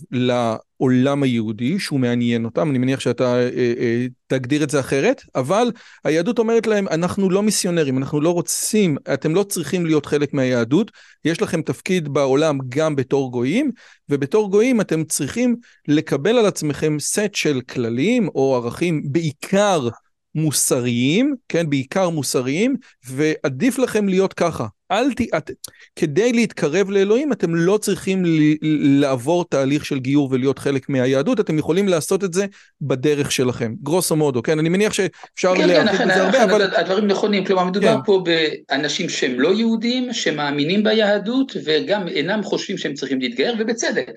לעולם היהודי, שהוא מעניין אותם, אני מניח שאתה אה, אה, תגדיר את זה אחרת, אבל היהדות אומרת להם, אנחנו לא מיסיונרים, אנחנו לא רוצים, אתם לא צריכים להיות חלק מהיהדות, יש לכם תפקיד בעולם גם בתור גויים, ובתור גויים אתם צריכים לקבל על עצמכם סט של כללים או ערכים, בעיקר מוסריים, כן, בעיקר מוסריים, ועדיף לכם להיות ככה. אל ת... את... כדי להתקרב לאלוהים אתם לא צריכים ל... לעבור תהליך של גיור ולהיות חלק מהיהדות, אתם יכולים לעשות את זה בדרך שלכם. גרוסו מודו, כן? אני מניח שאפשר כן, להרחיב כן, את זה הרבה, אבל... הדברים נכונים, כלומר מדובר כן. פה באנשים שהם לא יהודים, שמאמינים ביהדות, וגם אינם חושבים שהם צריכים להתגייר, ובצדק.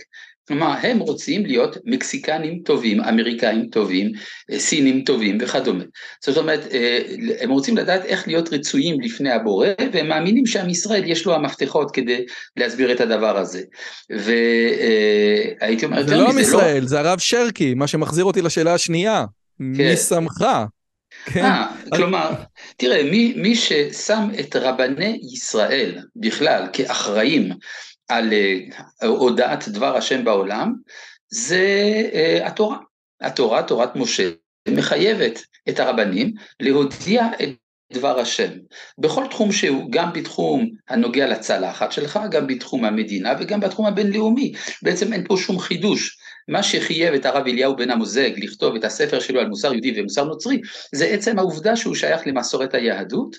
כלומר, הם רוצים להיות מקסיקנים טובים, אמריקאים טובים, אה, סינים טובים וכדומה. זאת אומרת, אה, הם רוצים לדעת איך להיות רצויים לפני הבורא, והם מאמינים שעם ישראל יש לו המפתחות כדי להסביר את הדבר הזה. והייתי אומר, זה לא עם לא- ישראל, לא... זה הרב שרקי, מה שמחזיר אותי לשאלה השנייה. כן. מי שמך? כן. 아, כלומר, תראה, מי, מי ששם את רבני ישראל בכלל כאחראים על אה, הודעת דבר השם בעולם, זה אה, התורה. התורה, תורת משה, מחייבת את הרבנים להודיע את דבר השם. בכל תחום שהוא, גם בתחום הנוגע לצלחת שלך, גם בתחום המדינה וגם בתחום הבינלאומי. בעצם אין פה שום חידוש. מה שחייב את הרב אליהו בן המוזג לכתוב את הספר שלו על מוסר יהודי ומוסר נוצרי, זה עצם העובדה שהוא שייך למסורת היהדות,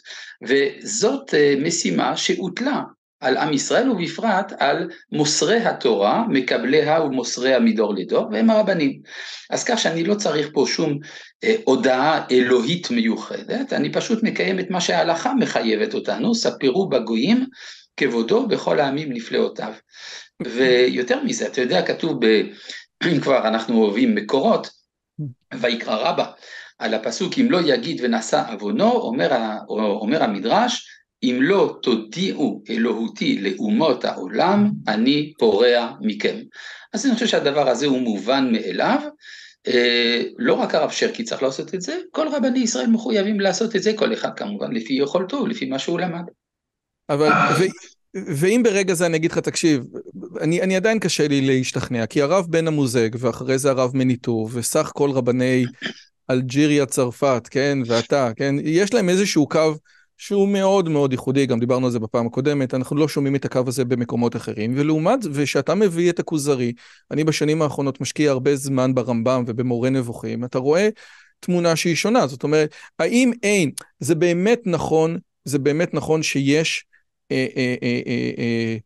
וזאת אה, משימה שהוטלה על עם ישראל ובפרט על מוסרי התורה, מקבליה ומוסריה מדור לדור, והם הרבנים. אז כך שאני לא צריך פה שום אה, הודעה אלוהית מיוחדת, אני פשוט מקיים את מה שההלכה מחייבת אותנו, ספרו בגויים כבודו בכל העמים נפלאותיו. ויותר מזה, אתה יודע, כתוב, ב, אם כבר אנחנו אוהבים מקורות, ויקרא רבה, על הפסוק אם לא יגיד ונשא עוונו, אומר, אומר המדרש, אם לא תודיעו אלוהותי לאומות העולם, אני פורע מכם. אז אני חושב שהדבר הזה הוא מובן מאליו, אה, לא רק הרב שרקי צריך לעשות את זה, כל רבני ישראל מחויבים לעשות את זה, כל אחד כמובן לפי יכולתו, לפי מה שהוא למד. אבל, ואם ברגע זה אני אגיד לך, תקשיב, אני, אני עדיין קשה לי להשתכנע, כי הרב בן המוזג, ואחרי זה הרב מניטור, וסך כל רבני אלג'יריה, צרפת, כן, ואתה, כן, יש להם איזשהו קו שהוא מאוד מאוד ייחודי, גם דיברנו על זה בפעם הקודמת, אנחנו לא שומעים את הקו הזה במקומות אחרים, ולעומת, ושאתה מביא את הכוזרי, אני בשנים האחרונות משקיע הרבה זמן ברמב"ם ובמורה נבוכים, אתה רואה תמונה שהיא שונה, זאת אומרת, האם אין, זה באמת נכון, זה באמת נכון שיש אה, אה, אה, אה, אה,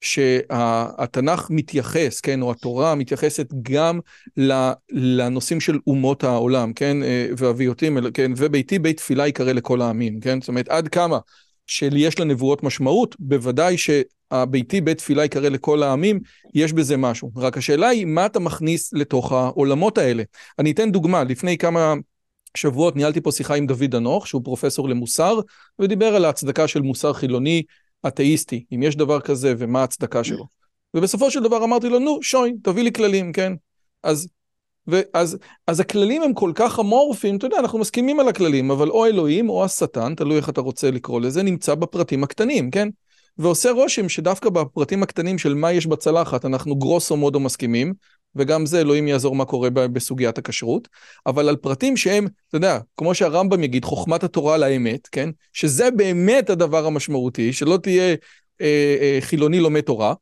שהתנ"ך מתייחס, כן, או התורה מתייחסת גם לנושאים של אומות העולם, כן, אה, והביותים, כן, וביתי בית תפילה יקרא לכל העמים, כן, זאת אומרת, עד כמה שיש לנבואות משמעות, בוודאי שהביתי בית תפילה יקרא לכל העמים, יש בזה משהו. רק השאלה היא, מה אתה מכניס לתוך העולמות האלה? אני אתן דוגמה, לפני כמה... שבועות ניהלתי פה שיחה עם דוד אנוך, שהוא פרופסור למוסר, ודיבר על ההצדקה של מוסר חילוני אתאיסטי, אם יש דבר כזה ומה ההצדקה שלו. ובסופו של דבר אמרתי לו, נו, שוי, תביא לי כללים, כן? אז, ואז, אז הכללים הם כל כך אמורפיים, אתה יודע, אנחנו מסכימים על הכללים, אבל או אלוהים או השטן, תלוי איך אתה רוצה לקרוא לזה, נמצא בפרטים הקטנים, כן? ועושה רושם שדווקא בפרטים הקטנים של מה יש בצלחת, אנחנו גרוסו מודו מסכימים, וגם זה אלוהים יעזור מה קורה בסוגיית הכשרות, אבל על פרטים שהם, אתה יודע, כמו שהרמב"ם יגיד, חוכמת התורה על האמת, כן? שזה באמת הדבר המשמעותי, שלא תהיה אה, אה, חילוני לומד תורה,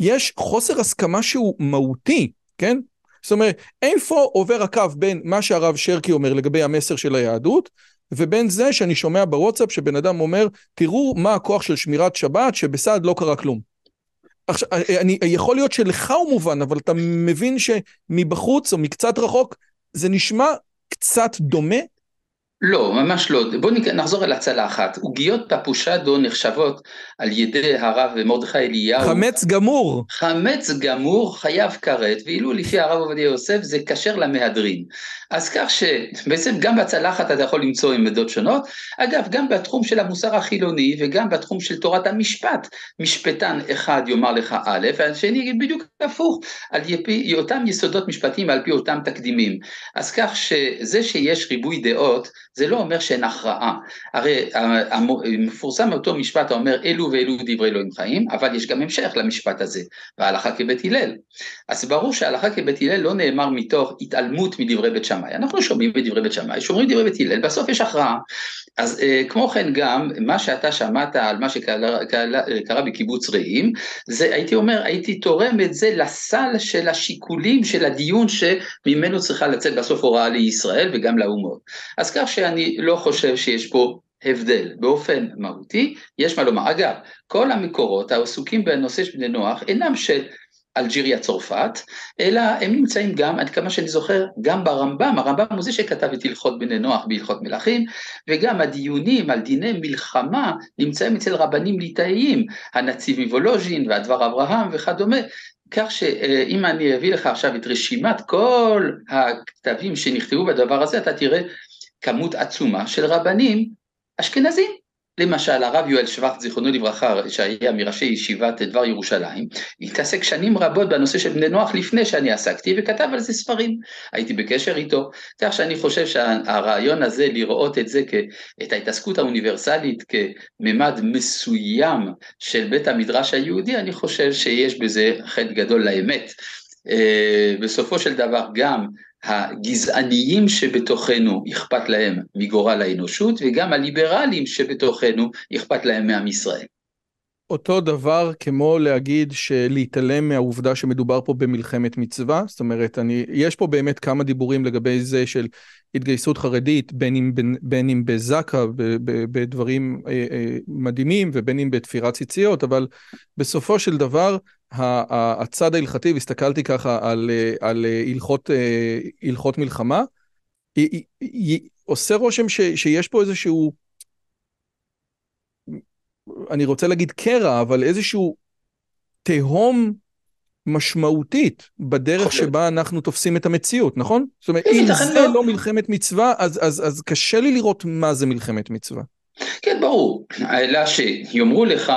יש חוסר הסכמה שהוא מהותי, כן? זאת אומרת, איפה עובר הקו בין מה שהרב שרקי אומר לגבי המסר של היהדות, ובין זה שאני שומע בוואטסאפ שבן אדם אומר, תראו מה הכוח של שמירת שבת, שבסעד לא קרה כלום. עכשיו, אני, יכול להיות שלך הוא מובן, אבל אתה מבין שמבחוץ או מקצת רחוק, זה נשמע קצת דומה לא, ממש לא. בואו נחזור אל הצלחת. עוגיות פפושדו נחשבות על ידי הרב מרדכי אליהו. חמץ גמור. חמץ גמור חייב כרת, ואילו לפי הרב עובדיה יוסף זה כשר למהדרין. אז כך שבעצם גם בצלחת אתה יכול למצוא עמדות שונות. אגב, גם בתחום של המוסר החילוני וגם בתחום של תורת המשפט, משפטן אחד יאמר לך א', והשני יגיד בדיוק הפוך, על יפי, אותם יסודות משפטיים ועל פי אותם תקדימים. אז כך שזה שיש ריבוי דעות, זה לא אומר שאין הכרעה. הרי מפורסם אותו משפט האומר אלו ואלו דברי אלוהים חיים, אבל יש גם המשך למשפט הזה, והלכה כבית הלל. אז ברור שהלכה כבית הלל לא נאמר מתוך התעלמות מדברי בית שמאי. אנחנו שומעים בדברי בית שמאי, שומעים דברי בית הלל, בסוף יש הכרעה. אז אה, כמו כן גם, מה שאתה שמעת על מה שקרה בקיבוץ רעים, זה הייתי אומר, הייתי תורם את זה לסל של השיקולים של הדיון שממנו צריכה לצאת בסוף הוראה לישראל וגם לאומות. אז כך שאני לא חושב שיש פה הבדל באופן מהותי, יש מה לומר. אגב, כל המקורות העסוקים בנושא של בני נוח אינם של אלג'יריה צרפת, אלא הם נמצאים גם, עד כמה שאני זוכר, גם ברמב"ם, הרמב"ם הוא זה שכתב את הלכות בני נוח בהלכות מלכים, וגם הדיונים על דיני מלחמה נמצאים אצל רבנים ליטאיים, הנציב מוולוז'ין והדבר אברהם וכדומה, כך שאם אני אביא לך עכשיו את רשימת כל הכתבים שנכתבו בדבר הזה, אתה תראה כמות עצומה של רבנים אשכנזים. למשל הרב יואל שוורץ זיכרונו לברכה שהיה מראשי ישיבת דבר ירושלים התעסק שנים רבות בנושא של בני נוח לפני שאני עסקתי וכתב על זה ספרים. הייתי בקשר איתו כך שאני חושב שהרעיון הזה לראות את זה את ההתעסקות האוניברסלית כממד מסוים של בית המדרש היהודי אני חושב שיש בזה חטא גדול לאמת. אה, בסופו של דבר גם הגזעניים שבתוכנו אכפת להם מגורל האנושות, וגם הליברלים שבתוכנו אכפת להם מעם ישראל. אותו דבר כמו להגיד שלהתעלם מהעובדה שמדובר פה במלחמת מצווה, זאת אומרת, אני, יש פה באמת כמה דיבורים לגבי זה של התגייסות חרדית, בין אם, בין, בין אם בזק"א, בדברים אה, אה, מדהימים, ובין אם בתפירת ציציות, אבל בסופו של דבר, הצד ההלכתי, והסתכלתי ככה על, על הלכות, הלכות מלחמה, עושה רושם ש, שיש פה איזשהו, אני רוצה להגיד קרע, אבל איזשהו תהום משמעותית בדרך שבה אנחנו תופסים את המציאות, נכון? זאת אומרת, אם זה לא. לא מלחמת מצווה, אז, אז, אז קשה לי לראות מה זה מלחמת מצווה. כן, ברור. אלא שיאמרו לך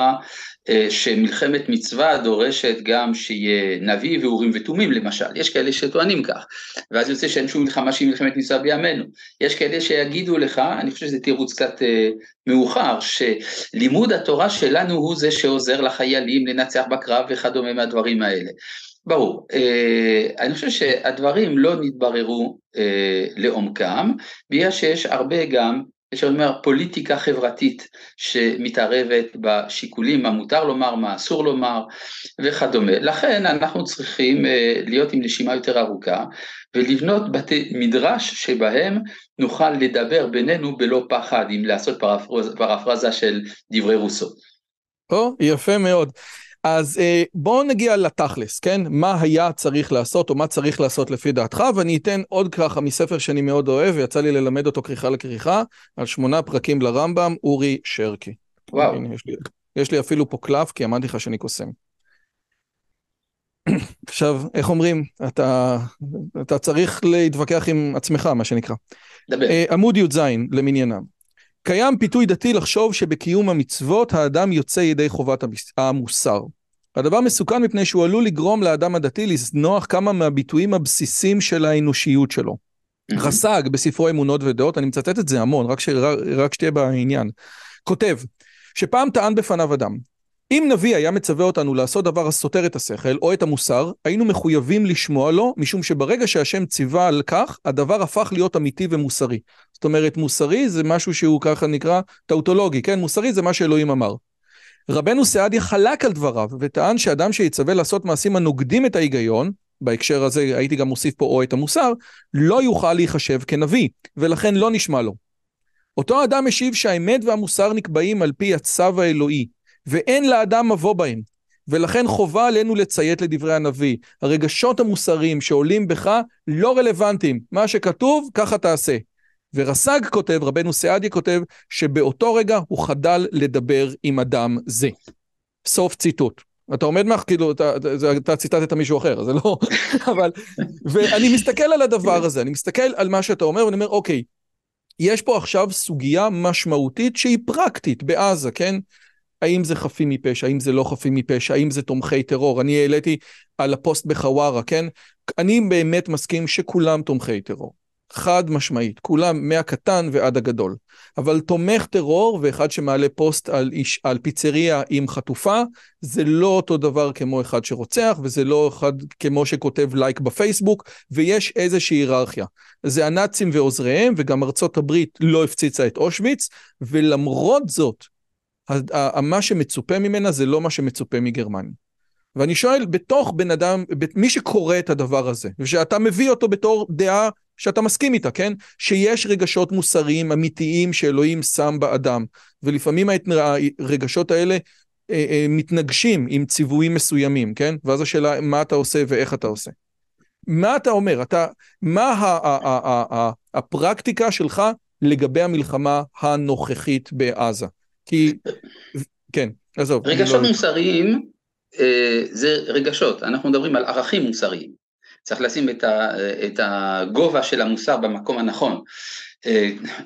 שמלחמת מצווה דורשת גם שיהיה נביא ואורים ותומים למשל, יש כאלה שטוענים כך, ואז יוצא שאין שום מלחמה שהיא מלחמת מצווה בימינו, יש כאלה שיגידו לך, אני חושב שזה תירוץ קצת אה, מאוחר, שלימוד התורה שלנו הוא זה שעוזר לחיילים לנצח בקרב וכדומה מהדברים האלה. ברור, אה, אני חושב שהדברים לא נתבררו לעומקם, בגלל שיש הרבה גם יש אומר פוליטיקה חברתית שמתערבת בשיקולים מה מותר לומר, מה אסור לומר וכדומה. לכן אנחנו צריכים אה, להיות עם נשימה יותר ארוכה ולבנות בתי מדרש שבהם נוכל לדבר בינינו בלא פחד, אם לעשות פרפרזה, פרפרזה של דברי רוסו. או, יפה מאוד. אז אה, בואו נגיע לתכלס, כן? מה היה צריך לעשות או מה צריך לעשות לפי דעתך, ואני אתן עוד ככה מספר שאני מאוד אוהב, ויצא לי ללמד אותו כריכה לכריכה, על שמונה פרקים לרמב"ם, אורי שרקי. וואו. הנה, יש, לי, יש לי אפילו פה קלף, כי אמרתי לך שאני קוסם. [COUGHS] עכשיו, איך אומרים? אתה, אתה צריך להתווכח עם עצמך, מה שנקרא. דבר. אה, עמוד י"ז למניינם. קיים פיתוי דתי לחשוב שבקיום המצוות האדם יוצא ידי חובת המוסר. הדבר מסוכן מפני שהוא עלול לגרום לאדם הדתי לזנוח כמה מהביטויים הבסיסיים של האנושיות שלו. רס"ג בספרו אמונות ודעות, אני מצטט את זה המון, רק, ש... רק שתהיה בעניין, כותב שפעם טען בפניו אדם, אם נביא היה מצווה אותנו לעשות דבר הסותר את השכל או את המוסר, היינו מחויבים לשמוע לו, משום שברגע שהשם ציווה על כך, הדבר הפך להיות אמיתי ומוסרי. זאת אומרת, מוסרי זה משהו שהוא ככה נקרא טאוטולוגי, כן? מוסרי זה מה שאלוהים אמר. רבנו סעדיה חלק על דבריו, וטען שאדם שיצווה לעשות מעשים הנוגדים את ההיגיון, בהקשר הזה הייתי גם מוסיף פה או את המוסר, לא יוכל להיחשב כנביא, ולכן לא נשמע לו. אותו אדם השיב שהאמת והמוסר נקבעים על פי הצו האלוהי, ואין לאדם מבוא בהם. ולכן חובה עלינו לציית לדברי הנביא. הרגשות המוסריים שעולים בך לא רלוונטיים. מה שכתוב, ככה תעשה. ורס"ג כותב, רבנו סעדיה כותב, שבאותו רגע הוא חדל לדבר עם אדם זה. סוף ציטוט. אתה עומד מאח, כאילו, אתה, אתה, אתה ציטטת מישהו אחר, זה לא... [LAUGHS] אבל... ואני מסתכל על הדבר הזה, אני מסתכל על מה שאתה אומר, ואני אומר, אוקיי, יש פה עכשיו סוגיה משמעותית שהיא פרקטית בעזה, כן? האם זה חפים מפשע, האם זה לא חפים מפשע, האם זה תומכי טרור. אני העליתי על הפוסט בחווארה, כן? אני באמת מסכים שכולם תומכי טרור. חד משמעית, כולם מהקטן ועד הגדול. אבל תומך טרור ואחד שמעלה פוסט על, איש, על פיצריה עם חטופה, זה לא אותו דבר כמו אחד שרוצח, וזה לא אחד כמו שכותב לייק בפייסבוק, ויש איזושהי היררכיה. זה הנאצים ועוזריהם, וגם ארצות הברית לא הפציצה את אושוויץ, ולמרות זאת, מה שמצופה ממנה זה לא מה שמצופה מגרמניה. ואני שואל, בתוך בן אדם, מי שקורא את הדבר הזה, ושאתה מביא אותו בתור דעה שאתה מסכים איתה, כן? שיש רגשות מוסריים אמיתיים שאלוהים שם באדם, ולפעמים הרגשות האלה אה, אה, מתנגשים עם ציוויים מסוימים, כן? ואז השאלה, מה אתה עושה ואיך אתה עושה. מה אתה אומר? אתה, מה הפרקטיקה שלך לגבי המלחמה הנוכחית בעזה? כי, כן, עזוב. רגשות לא... מוסריים זה רגשות, אנחנו מדברים על ערכים מוסריים. צריך לשים את, ה, את הגובה של המוסר במקום הנכון.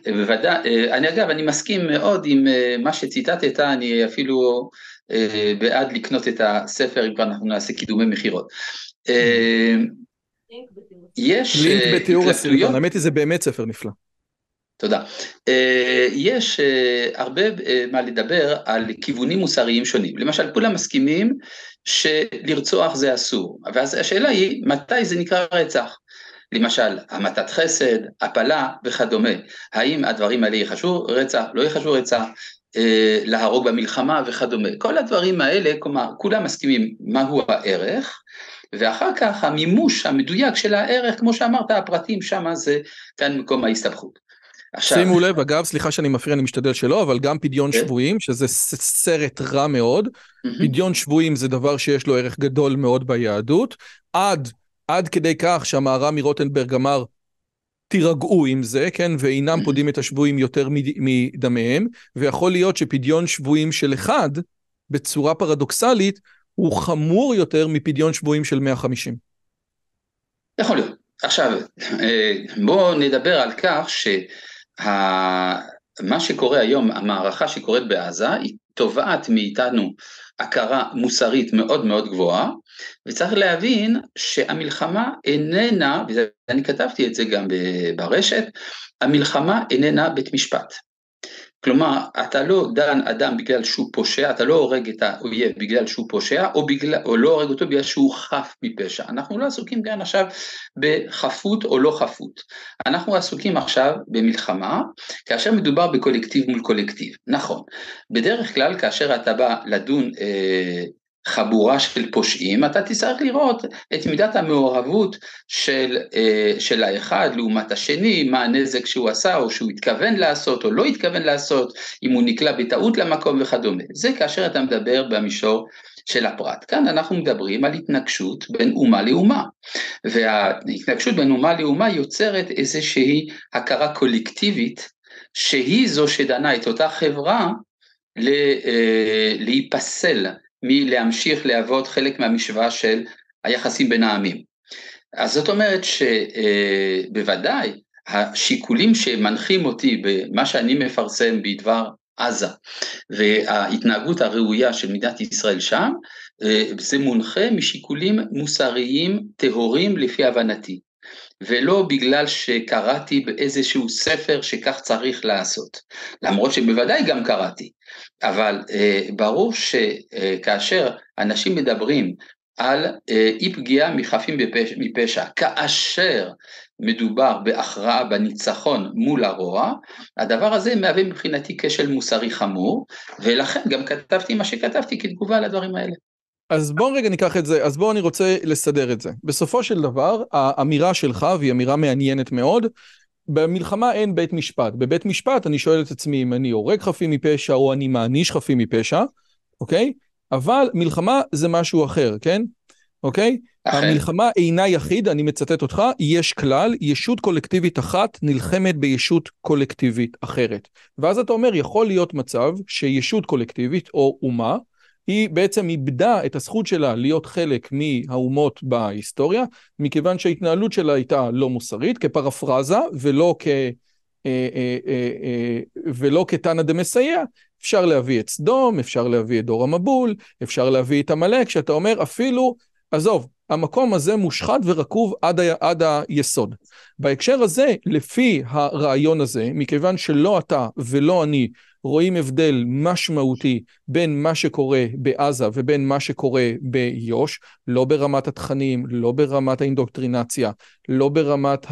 בוודאי, אני אגב, אני מסכים מאוד עם מה שציטטת, אני אפילו בעד לקנות את הספר אם כבר אנחנו נעשה קידומי מכירות. יש לינק בתיאור הסרטון, האמת היא זה באמת ספר נפלא. תודה. יש הרבה מה לדבר על כיוונים מוסריים שונים. למשל, כולם מסכימים שלרצוח זה אסור, ואז השאלה היא, מתי זה נקרא רצח? למשל, המתת חסד, הפלה וכדומה. האם הדברים האלה יחשבו רצח, לא יחשבו רצח, להרוג במלחמה וכדומה. כל הדברים האלה, כלומר, כולם מסכימים מהו הערך, ואחר כך המימוש המדויק של הערך, כמו שאמרת, הפרטים שם זה כאן מקום ההסתבכות. עכשיו... שימו לב, אגב, סליחה שאני מפריע, אני משתדל שלא, אבל גם פדיון כן. שבויים, שזה סרט רע מאוד. Mm-hmm. פדיון שבויים זה דבר שיש לו ערך גדול מאוד ביהדות. עד, עד כדי כך שהמהר"ם מרוטנברג אמר, תירגעו עם זה, כן, ואינם mm-hmm. פודים את השבויים יותר מדמיהם, ויכול להיות שפדיון שבויים של אחד, בצורה פרדוקסלית, הוא חמור יותר מפדיון שבויים של 150. יכול להיות. עכשיו, אה, בואו נדבר על כך שמה שקורה היום, המערכה שקורית בעזה, היא תובעת מאיתנו הכרה מוסרית מאוד מאוד גבוהה, וצריך להבין שהמלחמה איננה, ואני כתבתי את זה גם ברשת, המלחמה איננה בית משפט. כלומר, אתה לא דן אדם בגלל שהוא פושע, אתה לא הורג את האויב בגלל שהוא פושע, או, בגלל, או לא הורג אותו בגלל שהוא חף מפשע. אנחנו לא עסוקים כאן עכשיו בחפות או לא חפות. אנחנו עסוקים עכשיו במלחמה, כאשר מדובר בקולקטיב מול קולקטיב. נכון, בדרך כלל כאשר אתה בא לדון אה, חבורה של פושעים, אתה תצטרך לראות את מידת המעורבות של, אה, של האחד לעומת השני, מה הנזק שהוא עשה או שהוא התכוון לעשות או לא התכוון לעשות, אם הוא נקלע בטעות למקום וכדומה. זה כאשר אתה מדבר במישור של הפרט. כאן אנחנו מדברים על התנגשות בין אומה לאומה, וההתנגשות בין אומה לאומה יוצרת איזושהי הכרה קולקטיבית שהיא זו שדנה את אותה חברה אה, להיפסל מלהמשיך להוות חלק מהמשוואה של היחסים בין העמים. אז זאת אומרת שבוודאי השיקולים שמנחים אותי במה שאני מפרסם בדבר עזה וההתנהגות הראויה של מדינת ישראל שם, זה מונחה משיקולים מוסריים טהורים לפי הבנתי. ולא בגלל שקראתי באיזשהו ספר שכך צריך לעשות, למרות שבוודאי גם קראתי, אבל אה, ברור שכאשר אנשים מדברים על אה, אי פגיעה מחפים בפש, מפשע, כאשר מדובר בהכרעה, בניצחון מול הרוע, הדבר הזה מהווה מבחינתי כשל מוסרי חמור, ולכן גם כתבתי מה שכתבתי כתגובה לדברים האלה. אז בואו רגע ניקח את זה, אז בואו אני רוצה לסדר את זה. בסופו של דבר, האמירה שלך, והיא אמירה מעניינת מאוד, במלחמה אין בית משפט. בבית משפט אני שואל את עצמי אם אני הורג חפים מפשע או אני מעניש חפים מפשע, אוקיי? אבל מלחמה זה משהו אחר, כן? אוקיי? אחר. המלחמה אינה יחיד, אני מצטט אותך, יש כלל, ישות קולקטיבית אחת נלחמת בישות קולקטיבית אחרת. ואז אתה אומר, יכול להיות מצב שישות קולקטיבית או אומה, היא בעצם איבדה את הזכות שלה להיות חלק מהאומות בהיסטוריה, מכיוון שההתנהלות שלה הייתה לא מוסרית, כפרפרזה ולא, כ, אה, אה, אה, ולא כתנא דמסייע. אפשר להביא את סדום, אפשר להביא את דור המבול, אפשר להביא את עמלק, שאתה אומר אפילו, עזוב, המקום הזה מושחת ורקוב עד, ה, עד היסוד. בהקשר הזה, לפי הרעיון הזה, מכיוון שלא אתה ולא אני רואים הבדל משמעותי בין מה שקורה בעזה ובין מה שקורה ביו"ש, לא ברמת התכנים, לא ברמת האינדוקטרינציה, לא ברמת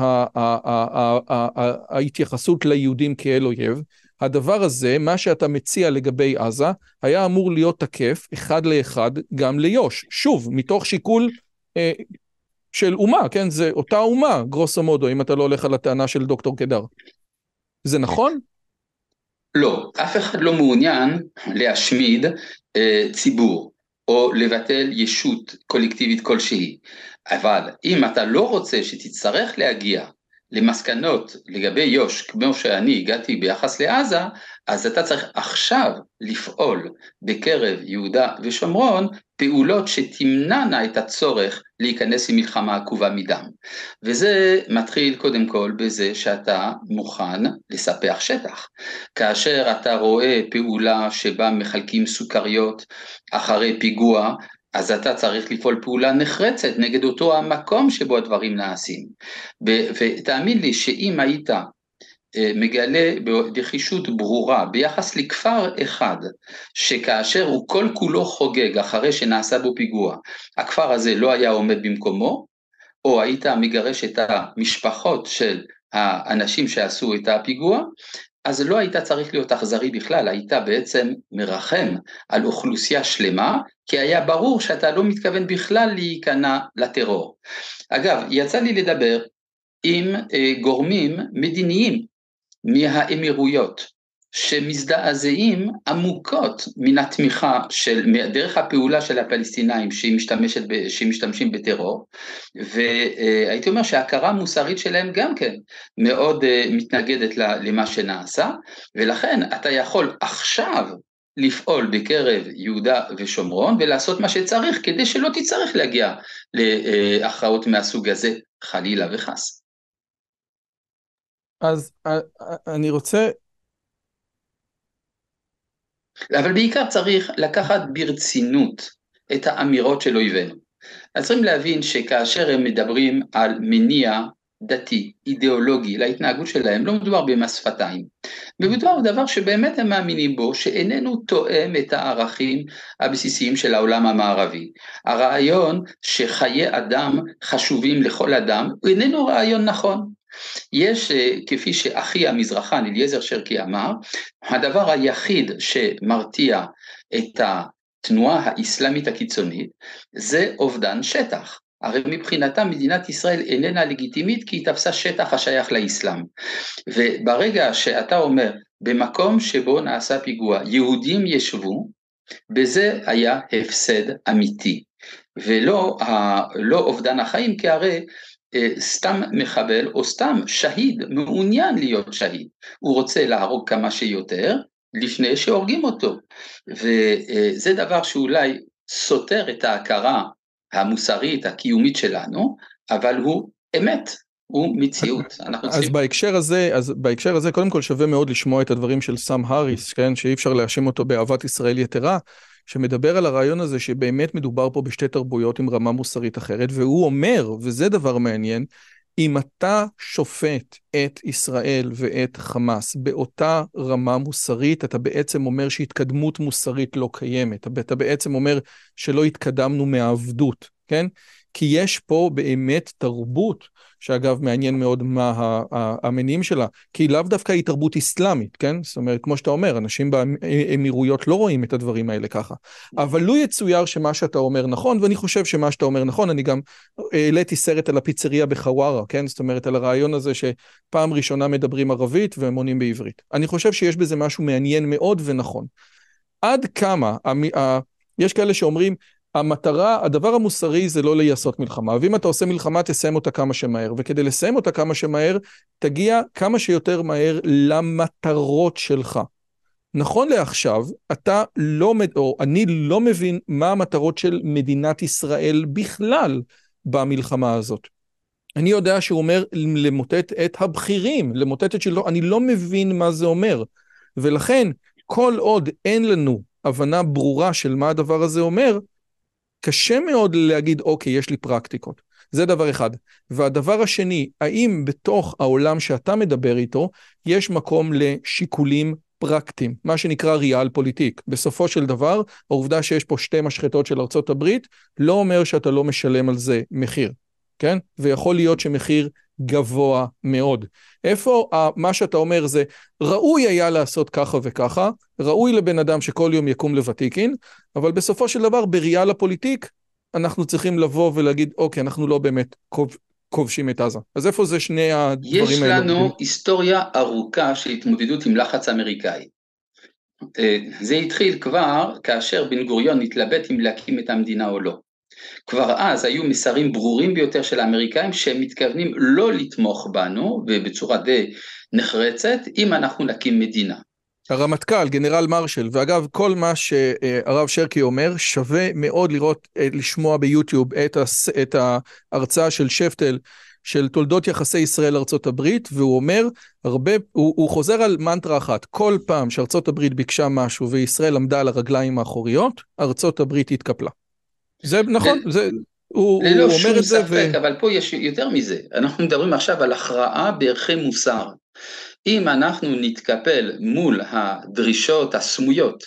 ההתייחסות ליהודים כאל אויב. הדבר הזה, מה שאתה מציע לגבי עזה, היה אמור להיות תקף אחד לאחד גם ליו"ש. שוב, מתוך שיקול אה, של אומה, כן? זה אותה אומה, גרוסו מודו, אם אתה לא הולך על הטענה של דוקטור קדר. זה נכון? לא, אף אחד לא מעוניין להשמיד אה, ציבור או לבטל ישות קולקטיבית כלשהי, אבל אם אתה לא רוצה שתצטרך להגיע למסקנות לגבי יו"ש, כמו שאני הגעתי ביחס לעזה, אז אתה צריך עכשיו לפעול בקרב יהודה ושומרון פעולות שתמנענה את הצורך להיכנס למלחמה עקובה מדם. וזה מתחיל קודם כל בזה שאתה מוכן לספח שטח. כאשר אתה רואה פעולה שבה מחלקים סוכריות אחרי פיגוע, אז אתה צריך לפעול פעולה נחרצת נגד אותו המקום שבו הדברים נעשים. ותאמין לי שאם היית מגלה בחישות ברורה ביחס לכפר אחד שכאשר הוא כל כולו חוגג אחרי שנעשה בו פיגוע הכפר הזה לא היה עומד במקומו או היית מגרש את המשפחות של האנשים שעשו את הפיגוע אז לא היית צריך להיות אכזרי בכלל, היית בעצם מרחם על אוכלוסייה שלמה, כי היה ברור שאתה לא מתכוון בכלל להיכנע לטרור. אגב, יצא לי לדבר עם אה, גורמים מדיניים מהאמירויות, שמזדעזעים עמוקות מן התמיכה של, דרך הפעולה של הפלסטינאים שהיא משתמשת, שמשתמשים בטרור, והייתי אומר שההכרה המוסרית שלהם גם כן מאוד אה, מתנגדת למה שנעשה, ולכן אתה יכול עכשיו לפעול בקרב יהודה ושומרון ולעשות מה שצריך כדי שלא תצטרך להגיע להכרעות מהסוג הזה חלילה וחס. אז אה, אה, אני רוצה... אבל בעיקר צריך לקחת ברצינות את האמירות של אויבינו. אז צריכים להבין שכאשר הם מדברים על מניע דתי, אידיאולוגי, להתנהגות שלהם, לא מדובר במס שפתיים. מדובר בדבר שבאמת הם מאמינים בו, שאיננו תואם את הערכים הבסיסיים של העולם המערבי. הרעיון שחיי אדם חשובים לכל אדם, הוא איננו רעיון נכון. יש, אה, כפי שאחי המזרחן אליעזר שרקי אמר, הדבר היחיד שמרתיע את התנועה האסלאמית הקיצונית זה אובדן שטח. הרי מבחינתה מדינת ישראל איננה לגיטימית כי היא תפסה שטח השייך לאסלאם. וברגע שאתה אומר, במקום שבו נעשה פיגוע, יהודים ישבו, בזה היה הפסד אמיתי. ולא לא אובדן החיים, כי הרי סתם מחבל או סתם שהיד מעוניין להיות שהיד, הוא רוצה להרוג כמה שיותר לפני שהורגים אותו, וזה דבר שאולי סותר את ההכרה המוסרית, הקיומית שלנו, אבל הוא אמת, הוא מציאות. אז צריכים... בהקשר הזה, אז בהקשר הזה קודם כל שווה מאוד לשמוע את הדברים של סאם האריס, כן, שאי אפשר להאשים אותו באהבת ישראל יתרה, שמדבר על הרעיון הזה שבאמת מדובר פה בשתי תרבויות עם רמה מוסרית אחרת, והוא אומר, וזה דבר מעניין, אם אתה שופט את ישראל ואת חמאס באותה רמה מוסרית, אתה בעצם אומר שהתקדמות מוסרית לא קיימת. אתה בעצם אומר שלא התקדמנו מהעבדות, כן? כי יש פה באמת תרבות שאגב מעניין מאוד מה המניעים שלה, כי לאו דווקא היא תרבות אסלאמית, כן? זאת אומרת, כמו שאתה אומר, אנשים באמירויות לא רואים את הדברים האלה ככה. אבל לו יצויר שמה שאתה אומר נכון, ואני חושב שמה שאתה אומר נכון, אני גם העליתי סרט על הפיצריה בחווארה, כן? זאת אומרת, על הרעיון הזה שפעם ראשונה מדברים ערבית והם עונים בעברית. אני חושב שיש בזה משהו מעניין מאוד ונכון. עד כמה, יש כאלה שאומרים, המטרה, הדבר המוסרי זה לא לעשות מלחמה, ואם אתה עושה מלחמה תסיים אותה כמה שמהר, וכדי לסיים אותה כמה שמהר, תגיע כמה שיותר מהר למטרות שלך. נכון לעכשיו, אתה לא, או אני לא מבין מה המטרות של מדינת ישראל בכלל במלחמה הזאת. אני יודע שהוא אומר למוטט את הבכירים, למוטט את שלו, אני לא מבין מה זה אומר. ולכן, כל עוד אין לנו הבנה ברורה של מה הדבר הזה אומר, קשה מאוד להגיד, אוקיי, יש לי פרקטיקות. זה דבר אחד. והדבר השני, האם בתוך העולם שאתה מדבר איתו, יש מקום לשיקולים פרקטיים, מה שנקרא ריאל פוליטיק. בסופו של דבר, העובדה שיש פה שתי משחטות של ארצות הברית, לא אומר שאתה לא משלם על זה מחיר, כן? ויכול להיות שמחיר גבוה מאוד. איפה מה שאתה אומר זה, ראוי היה לעשות ככה וככה, ראוי לבן אדם שכל יום יקום לוותיקין, אבל בסופו של דבר בראייה לפוליטיק, אנחנו צריכים לבוא ולהגיד, אוקיי, אנחנו לא באמת כובשים את עזה. אז איפה זה שני הדברים האלה? יש לנו האלה? היסטוריה ארוכה של התמודדות עם לחץ אמריקאי. אה, זה התחיל כבר כאשר בן גוריון התלבט אם להקים את המדינה או לא. כבר אז היו מסרים ברורים ביותר של האמריקאים שהם מתכוונים לא לתמוך בנו ובצורה די נחרצת אם אנחנו נקים מדינה. הרמטכ"ל, גנרל מרשל, ואגב כל מה שהרב שרקי אומר שווה מאוד לראות, לשמוע ביוטיוב את, הס, את ההרצאה של שפטל של תולדות יחסי ישראל-ארצות הברית, והוא אומר הרבה, הוא, הוא חוזר על מנטרה אחת, כל פעם שארצות הברית ביקשה משהו וישראל עמדה על הרגליים האחוריות, ארצות הברית התקפלה. זה נכון, זה, הוא, הוא אומר את זה. ללא שום ספק, ו... אבל פה יש יותר מזה, אנחנו מדברים עכשיו על הכרעה בערכי מוסר. אם אנחנו נתקפל מול הדרישות הסמויות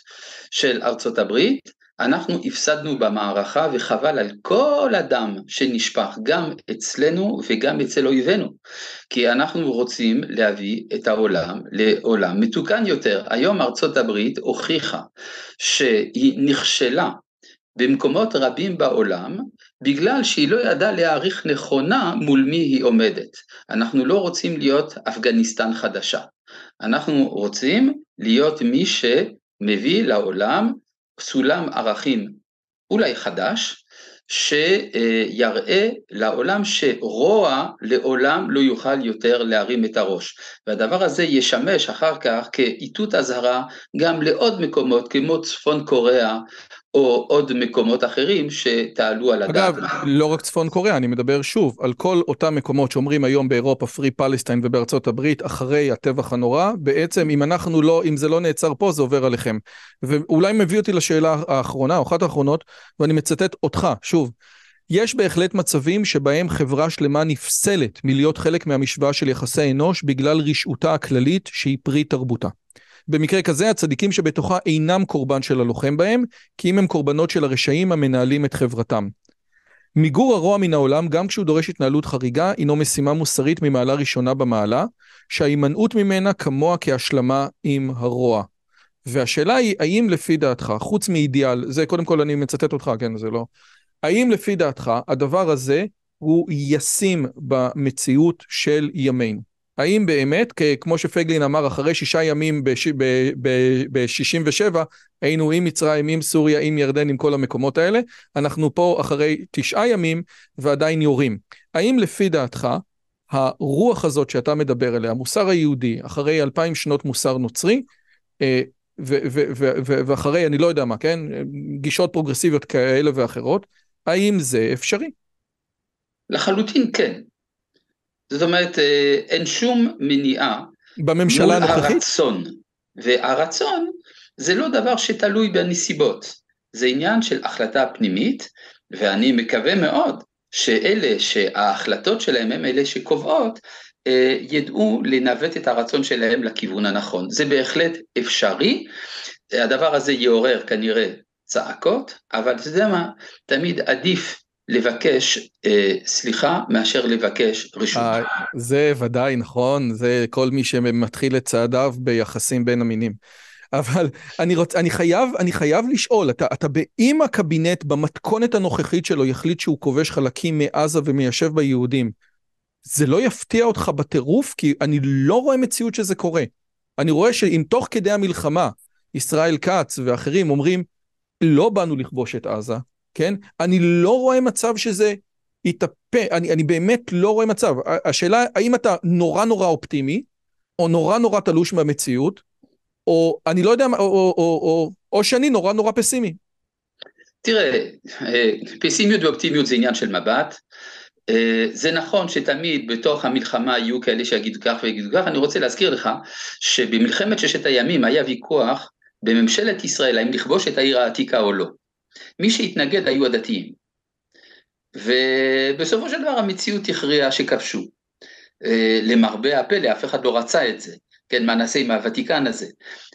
של ארצות הברית, אנחנו הפסדנו במערכה וחבל על כל הדם שנשפך גם אצלנו וגם אצל אויבינו כי אנחנו רוצים להביא את העולם לעולם מתוקן יותר. היום ארצות הברית הוכיחה שהיא נכשלה במקומות רבים בעולם בגלל שהיא לא ידעה להעריך נכונה מול מי היא עומדת. אנחנו לא רוצים להיות אפגניסטן חדשה, אנחנו רוצים להיות מי שמביא לעולם סולם ערכים אולי חדש, שיראה לעולם שרוע לעולם לא יוכל יותר להרים את הראש. והדבר הזה ישמש אחר כך כאיתות אזהרה גם לעוד מקומות כמו צפון קוריאה או עוד מקומות אחרים שתעלו על הדעת. אגב, לא רק צפון קוריאה, אני מדבר שוב על כל אותם מקומות שאומרים היום באירופה, פרי פלסטיין ובארצות הברית, אחרי הטבח הנורא, בעצם אם אנחנו לא, אם זה לא נעצר פה, זה עובר עליכם. ואולי מביא אותי לשאלה האחרונה, או אחת האחרונות, ואני מצטט אותך, שוב. יש בהחלט מצבים שבהם חברה שלמה נפסלת מלהיות חלק מהמשוואה של יחסי אנוש בגלל רשעותה הכללית שהיא פרי תרבותה. במקרה כזה הצדיקים שבתוכה אינם קורבן של הלוחם בהם, כי אם הם קורבנות של הרשעים המנהלים את חברתם. מיגור הרוע מן העולם, גם כשהוא דורש התנהלות חריגה, הינו משימה מוסרית ממעלה ראשונה במעלה, שההימנעות ממנה כמוה כהשלמה עם הרוע. והשאלה היא, האם לפי דעתך, חוץ מאידיאל, זה קודם כל אני מצטט אותך, כן, זה לא... האם לפי דעתך הדבר הזה הוא ישים במציאות של ימינו? האם באמת, כמו שפייגלין אמר, אחרי שישה ימים ב-67, היינו עם מצרים, עם סוריה, עם ירדן, עם כל המקומות האלה, אנחנו פה אחרי תשעה ימים ועדיין יורים. האם לפי דעתך, הרוח הזאת שאתה מדבר עליה, המוסר היהודי, אחרי אלפיים שנות מוסר נוצרי, אה, ואחרי, אני לא יודע מה, כן, גישות פרוגרסיביות כאלה ואחרות, האם זה אפשרי? לחלוטין כן. זאת אומרת, אה, אין שום מניעה בממשלה הנוכחית? הרצון. והרצון זה לא דבר שתלוי בנסיבות, זה עניין של החלטה פנימית, ואני מקווה מאוד שאלה שההחלטות שלהם הם אלה שקובעות, אה, ידעו לנווט את הרצון שלהם לכיוון הנכון. זה בהחלט אפשרי, הדבר הזה יעורר כנראה צעקות, אבל אתה יודע מה, תמיד עדיף לבקש אה, סליחה מאשר לבקש רשות. אה, זה ודאי נכון, זה כל מי שמתחיל את צעדיו ביחסים בין המינים. אבל אני, רוצ, אני, חייב, אני חייב לשאול, אתה, אתה אם הקבינט במתכונת הנוכחית שלו יחליט שהוא כובש חלקים מעזה ומיישב ביהודים, זה לא יפתיע אותך בטירוף? כי אני לא רואה מציאות שזה קורה. אני רואה שאם תוך כדי המלחמה ישראל כץ ואחרים אומרים, לא באנו לכבוש את עזה, כן? אני לא רואה מצב שזה יתהפך, אני, אני באמת לא רואה מצב. השאלה, האם אתה נורא נורא אופטימי, או נורא נורא תלוש מהמציאות, או אני לא יודע, או, או, או, או, או שאני נורא נורא פסימי. תראה, אה, פסימיות ואופטימיות זה עניין של מבט. אה, זה נכון שתמיד בתוך המלחמה יהיו כאלה שיגידו כך ויגידו כך, אני רוצה להזכיר לך שבמלחמת ששת הימים היה ויכוח בממשלת ישראל האם לכבוש את העיר העתיקה או לא. מי שהתנגד היו הדתיים. ובסופו של דבר המציאות הכריעה שכבשו. אה, למרבה הפלא, אף אחד לא רצה את זה, כן, מה נעשה עם הוותיקן הזה.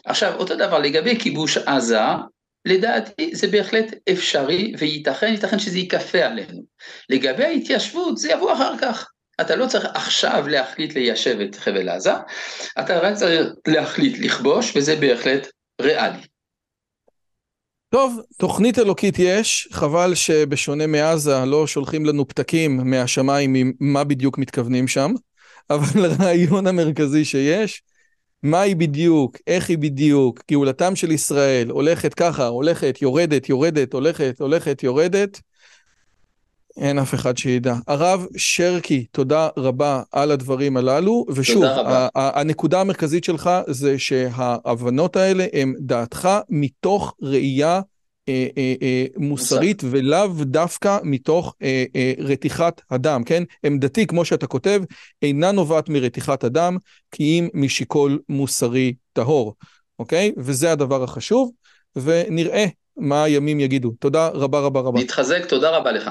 עכשיו, אותו דבר לגבי כיבוש עזה, לדעתי זה בהחלט אפשרי וייתכן, ייתכן שזה ייכפה עלינו. לגבי ההתיישבות, זה יבוא אחר כך. אתה לא צריך עכשיו להחליט ליישב את חבל עזה, אתה רק צריך להחליט לכבוש, וזה בהחלט ריאלי. טוב, תוכנית אלוקית יש, חבל שבשונה מעזה לא שולחים לנו פתקים מהשמיים עם מה בדיוק מתכוונים שם, אבל [LAUGHS] הרעיון המרכזי שיש, מה היא בדיוק, איך היא בדיוק, גאולתם של ישראל הולכת ככה, הולכת, יורדת, יורדת, הולכת, הולכת, יורדת, אין אף אחד שידע. הרב שרקי, תודה רבה על הדברים הללו, ושוב, הנקודה המרכזית שלך זה שההבנות האלה הן דעתך מתוך ראייה אה, אה, אה, מוסרית ולאו דווקא מתוך אה, אה, רתיחת הדם, כן? עמדתי, כמו שאתה כותב, אינה נובעת מרתיחת הדם, כי אם משיקול מוסרי טהור, אוקיי? וזה הדבר החשוב, ונראה מה הימים יגידו. תודה רבה רבה רבה. נתחזק, תודה רבה לך.